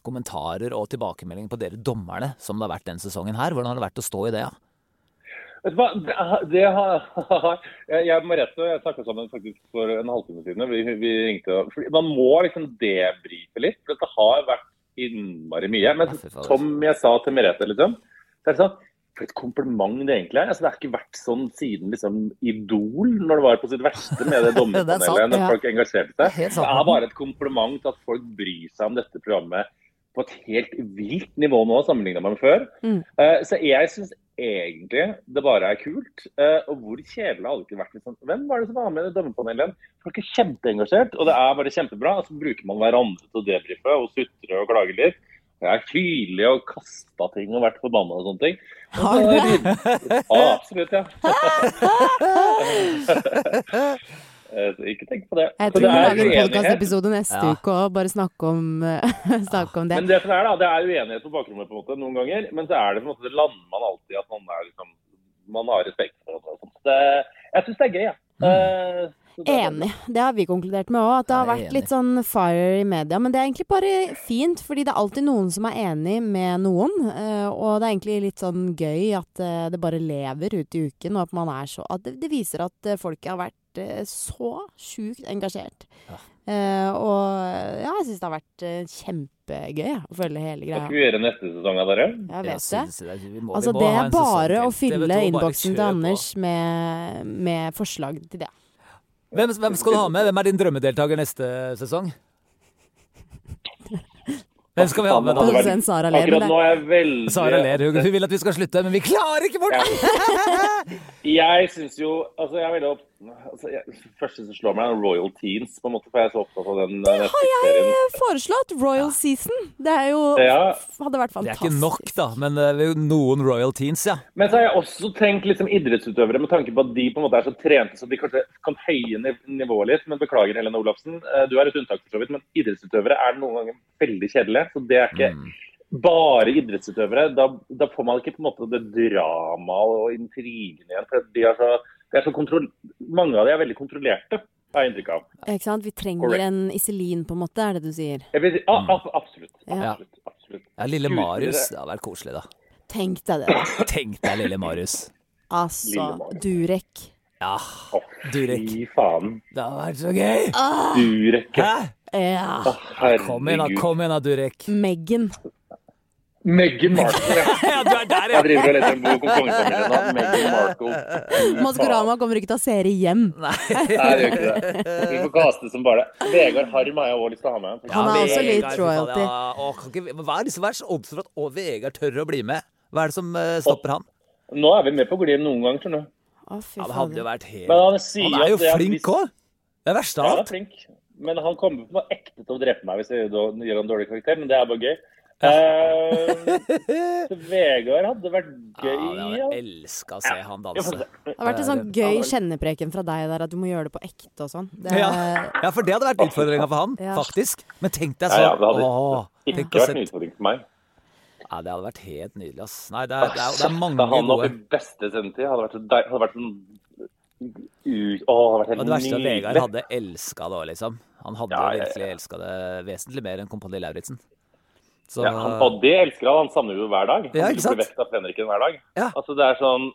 kommentarer og tilbakemeldinger på dere dommerne som det har vært den sesongen her. Hvordan har det vært å stå i det? Ja? Det har- Jeg og Merete jeg snakka sammen faktisk for en halvtime siden. Vi, vi ringte, Man må liksom debrife litt, for det har vært innmari mye. Men som jeg sa til Merete, liksom det er sånn, For et kompliment det egentlig er. Altså, det har ikke vært sånn siden liksom Idol, når det var på sitt verste med det er dommerpanelet, når folk engasjerte seg. Det er bare et kompliment til at folk bryr seg om dette programmet på et helt vilt nivå nå sammenlignet med før. Mm. Uh, så jeg syns egentlig det bare er kult. Uh, og hvor kjedelig hadde det ikke vært liksom, Hvem var det som var med i dommerpanelet? Folk er kjempeengasjert, og det er bare kjempebra. Så bruker man hverandre til å debrife og sutre og klage litt. Jeg er tydelig og kasta ting og vært forbanna og sånne ting. Har du det? Ja, absolutt, ja. Eh, ikke tenk på det. Jeg tror det vi er lager en podkastepisode neste Ja. uke og bare snakke om, snakke om det. Men det som er da, det er uenighet på bakrommet på en måte noen ganger, men så er det på en måte, det lander man alltid at man er liksom man har respekt for hverandre. Det, jeg syns det er gøy, jeg. Mm. Eh, så det er- Enig. Det har vi konkludert med òg. At det har vært litt sånn fire i media. Men det er egentlig bare fint, fordi det er alltid noen som er enig med noen. eh, Og det er egentlig litt sånn gøy at eh, det bare lever ut i uken, og at man er så At det, viser at folk folket har vært eh, så sjukt engasjert. Ja. Eh, og ja, jeg syns det har vært eh, kjempegøy ja, å følge hele greia. skal vi gjøre neste sesong av dere? Jeg Jeg det. det. Vi må, Altså, vi må det ha er en bare å fylle innboksen til. Anders med, med forslag til det. Hvem, hvem skal du ha med? Hvem er din drømmedeltaker neste sesong? Hvem skal vi ha med da? Produsent Sara ler. Akkurat nå er jeg veldig Sara ler. Hun vil at vi skal slutte, men vi klarer ikke, Morten! Jeg syns jo Altså, jeg er veldig opp... Altså, jeg, første som slår meg, er Royal Teens, på en måte, for jeg er så opptatt av den det har jeg foreslått. Royal Season. Det er jo Ja. Hadde vært fantastisk. Det er ikke nok, da, men det er jo noen Royal Teens, ja. Men så har jeg også tenkt liksom idrettsutøvere med tanke på at de på en måte er så trente så de kanskje kan høye nivået litt. Men beklager, Helene Olafsen, eh, du er et unntak for så vidt. Men idrettsutøvere er noen ganger veldig kjedelige. Så det er ikke Mm. bare idrettsutøvere, da, da får man ikke på en måte det dramaet og intrigen igjen. For de er så, de er så kontroll, mange av de er veldig kontrollerte, har jeg inntrykk av. Ikke sant? Vi trenger Correct. en Iselin, på en måte, er det du sier. Vil a, a, absolutt. absolutt. Ja. absolutt. Ja, lille Marius. Det hadde vært koselig, da. Tenk deg det. da. Tenk deg lille Marius. Altså, Lille Marius. Durek. Ja, Durek. fy faen. det hadde vært så gøy! Ah, Durek. Hæ? ja. Å, Kom igjen, da, kom igjen da, Durek. Megan. Meghan Markle. ja. Ja, du er der, Jeg driver og leser en bok om kongefamilien nå. Meghan Markle. Maskorama kommer ikke til å se det igjen. Nei, det gjør ikke det. Vi får kaste som bare det. Vegard Harm har jeg òg lyst til å ha med. Han er også litt faen, royalty. Ja. Ikke, hva er det som er så obs for at å, Vegard tør å bli med? Hva er det som eh, stopper han? Nå er vi med på glid noen ganger, tror du. Å, fy Ja, det hadde jo vært helt Men han sier Han er jo at det flink òg! Det er verste Ja, han er flink. Men han kommer på ekte til å drepe meg hvis jeg gjør gjør en dårlig karakter, men det er bare gøy. Eh, Vegard hadde vært gøy. jeg Ja, hadde elska å se han danse. se. Det har vært en sånn gøy kjennepreken fra deg der at du må gjøre det på ekte og sånn. Det, Ja. ja, for det hadde vært utfordringa for han, Ja. faktisk. Men tenk deg så ja, det hadde Åh, Ikke vært en utfordring for meg. Ja, det hadde vært helt nydelig, ass. Nei, det er, det er, det er mange gode han opp i gode beste sendetid hadde vært, så hadde vært sånn ut, Å, det hadde vært Og det verste er at Vegard hadde elska det òg, liksom. Han hadde Ja, ja, ja. virkelig elska det vesentlig mer enn Kompani Lauritzen. Så Ja, han, og det elsker han. Han savner jo hver dag. Han Ja, ikke bli av Fenriken hver dag. Ja. Altså, det er sånn,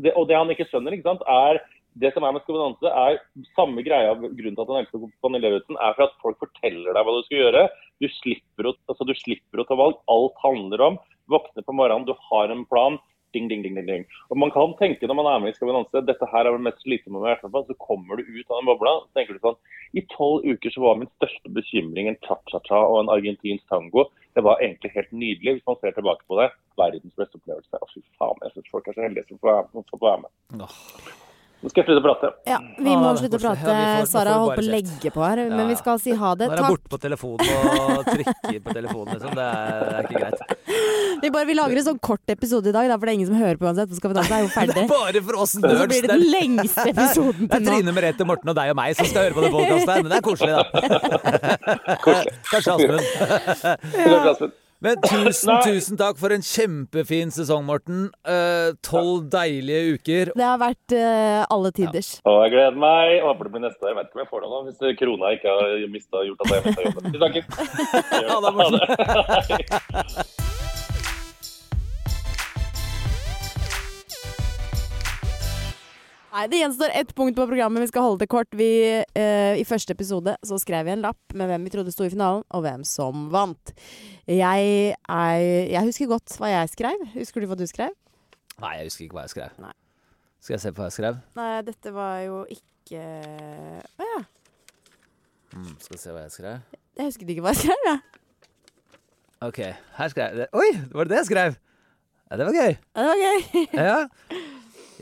det, og det han ikke skjønner, ikke sant, er det som er med Skal er samme greia. Grunnen til at han elsker Kompani Lauritzen, er for at folk forteller deg hva du skal gjøre. Du slipper, å, altså, du slipper å ta valg. Alt handler om våkne på morgenen, du har en plan. Ding, ding, ding, ding, ding. Og Man kan tenke når man er med i Skal vi danse, dette her er det mest slitsomme med fall. Så kommer du ut av den bobla så tenker du sånn I tolv uker så var min største bekymring en cha-cha-cha og en argentinsk tango. Det var egentlig helt nydelig hvis man ser tilbake på det. Verdens beste opplevelse. Å, fy faen, jeg syns folk er så heldige som får være- med. Nå skal jeg slutte å prate. ja, vi Ah, må er slutte å prate. Ja, får- Sara holdt på å legge på her, Ja, men vi skal si ha det. Nå er jeg Takk. borte på telefonen og trykker på telefonen, liksom. Det er, det er ikke greit. Vi, bare, vi lager en sånn kort episode i dag, da, for det er ingen som hører på uansett. Så skal vi danse, er jo ferdig. Det er bare for oss Og så blir det den er, lengste episoden det er. Trine Merete, Morten og deg og meg som skal høre på det podkastet her, men det er koselig, da. Koselig. Kanskje Asmund. Kanskje Asmund. Men tusen, tusen takk for en kjempefin sesong, Morten. Eh, Tolv deilige uker. Det har vært uh, alle tiders. Og jeg gleder meg. Jeg Håper det blir neste år. Jeg vet ikke om jeg får det nå, hvis krona ikke har mistet, gjort at jeg mista jobben. Vi snakkes. Ha det, Nei, Det gjenstår ett punkt på programmet. Vi skal holde det kort. Vi, eh, I første episode så skrev vi en lapp med hvem vi trodde sto i finalen, og hvem som vant. Jeg, er, jeg husker godt hva jeg skrev. Husker du hva du skrev? Nei, jeg husker ikke hva jeg skrev. Nei. Skal jeg se på hva jeg skrev? Nei, dette var jo ikke Å ja. Mm, skal vi se hva jeg skrev. Jeg husket ikke hva jeg skrev, jeg. OK, her skrev jeg. Oi, var det det jeg skrev? Ja, det var gøy. Ja, Det var gøy. Ja.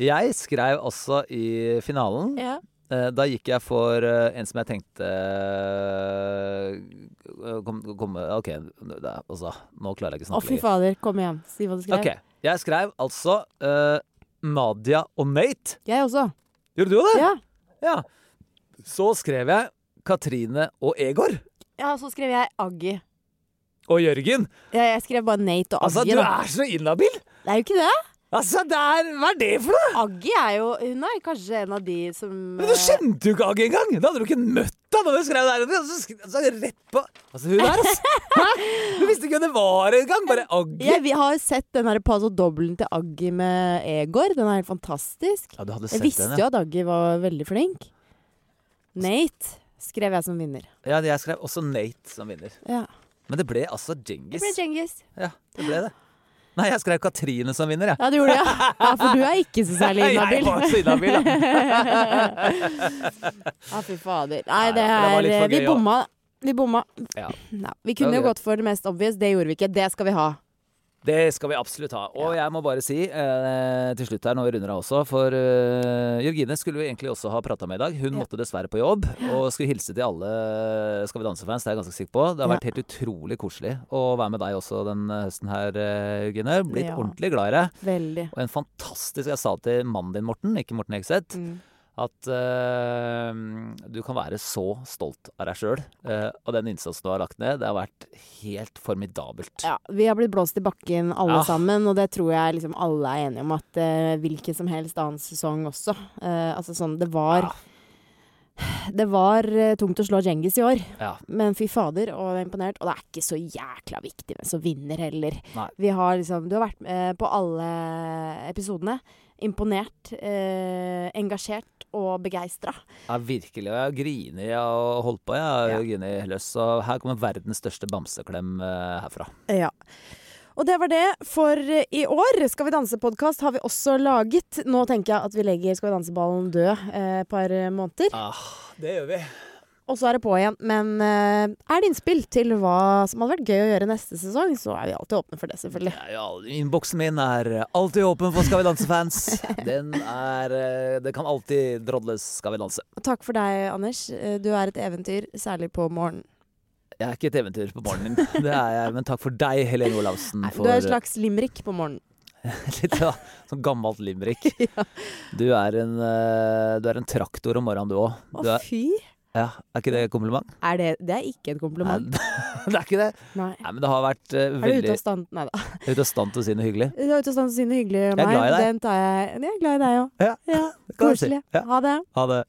Jeg skrev også i finalen. ja. Eh, Da gikk jeg for eh, en som jeg tenkte eh, kom, kom, OK, altså, nå klarer jeg ikke å Å, fy fader. Kom igjen. Si hva du skrev. Okay. Jeg skrev altså uh, Nadia og Nate. Jeg også. Gjorde du det? Ja. Ja. Så skrev jeg Katrine og Egor. ja, så skrev jeg Aggi. Og Jørgen. Ja, jeg skrev bare Nate og Altså, du er så inhabil! Det er jo ikke det. Altså, det er, Hva er det for noe?! Aggie er jo Hun er kanskje en av de som Men du kjente jo ikke Agge engang! Da hadde du ikke møtt henne da du skrev der. Så, sk- så rett på Altså, hun der, altså! Hæ? Du visste ikke hvem det var engang! Bare Agge. jeg, Vi har sett den her Paso Dobbelen til Aggie med Egor. Den er helt fantastisk. Ja, du hadde Jeg visste den, jo at Aggie var veldig flink. Nate skrev jeg som vinner. ja. ja. Jeg skrev også Nate som vinner. Ja. Men det ble altså Det ble Djengis. Ja, det ble det. Nei, jeg skrev Katrine som vinner, jeg. Ja, det gjorde det, ja. ja. For du er ikke så særlig Jeg inhabil. var så inhabil, da. Ja, fy fader. Nei, det men det er Vi bomma. Vi bomma. Ja. Vi kunne jo gått for det mest obvious. Det gjorde vi ikke. Det skal vi ha. Det skal vi absolutt ha. Og jeg må bare si eh, til slutt her, når vi runder av også, for eh, Jørgine skulle vi egentlig også ha prata med i dag. Hun Ja. måtte dessverre på jobb, og skulle hilse til alle Skal vi danse-fans. Det er jeg ganske sikker på. Det har Ja. vært helt utrolig koselig å være med deg også denne høsten her, eh, Jørgine. Blitt Ja. ordentlig glad i deg. Veldig. Og en fantastisk Jeg sa til mannen din, Morten, ikke Morten Hegseth, Mm. At uh, du kan være så stolt av deg sjøl og den innsatsen du har lagt ned. Det har vært helt formidabelt. Ja, vi har blitt blåst i bakken alle Ja. sammen, og det tror jeg liksom alle er enige om at uh, hvilken som helst annen sesong også. Eh, altså sånn, det var Ja. Det var eh, tungt å slå Djengis i år, Ja. men fy fader, og jeg er imponert. Og det er ikke så jækla viktig hvem som vinner heller. Har liksom Du har vært med på alle episodene. Imponert, eh, engasjert og begeistra. Ja, virkelig. Og jeg har grinet og holdt på. Jeg Ja. løs. Og her kommer verdens største bamseklem eh, herfra. Ja. Og det var det for eh, i år. Skal vi danse-podkast har vi også laget. Nå tenker jeg at vi legger Skal vi danse-ballen død eh, et par måneder. Ah, det gjør vi. Og så er det på igjen. Men eh, er det innspill til hva som hadde vært gøy å gjøre neste sesong, så er vi alltid åpne for det, selvfølgelig. Ja, ja, innboksen min er alltid åpen for Skal vi danse-fans. Den er eh, Det kan alltid drodles Skal vi danse. Takk for deg, Anders. Eh, Du er et eventyr, særlig på morgenen. Jeg er ikke et eventyr på morgenen, det er jeg. Men takk for deg, Helene Olavsen. For Du er en slags limrik på morgenen. litt ja, sånn gammelt limerick. Du er en, eh, du er en traktor om morgenen, du òg. Å, fy! Ja, er ikke det et kompliment? Er det, det er ikke et Nei, kompliment. det er ikke det. Nei. Nei, men det har vært eh, Er du ute av stand? Nei da. ute av stand til å si noe hyggelig. Du er ute av stand til å si noe hyggelig Jeg er glad i deg. Den tar jeg. Jeg er glad i deg òg. Ja, Ja, Koselig. si. Ja. Ha det. Ha det.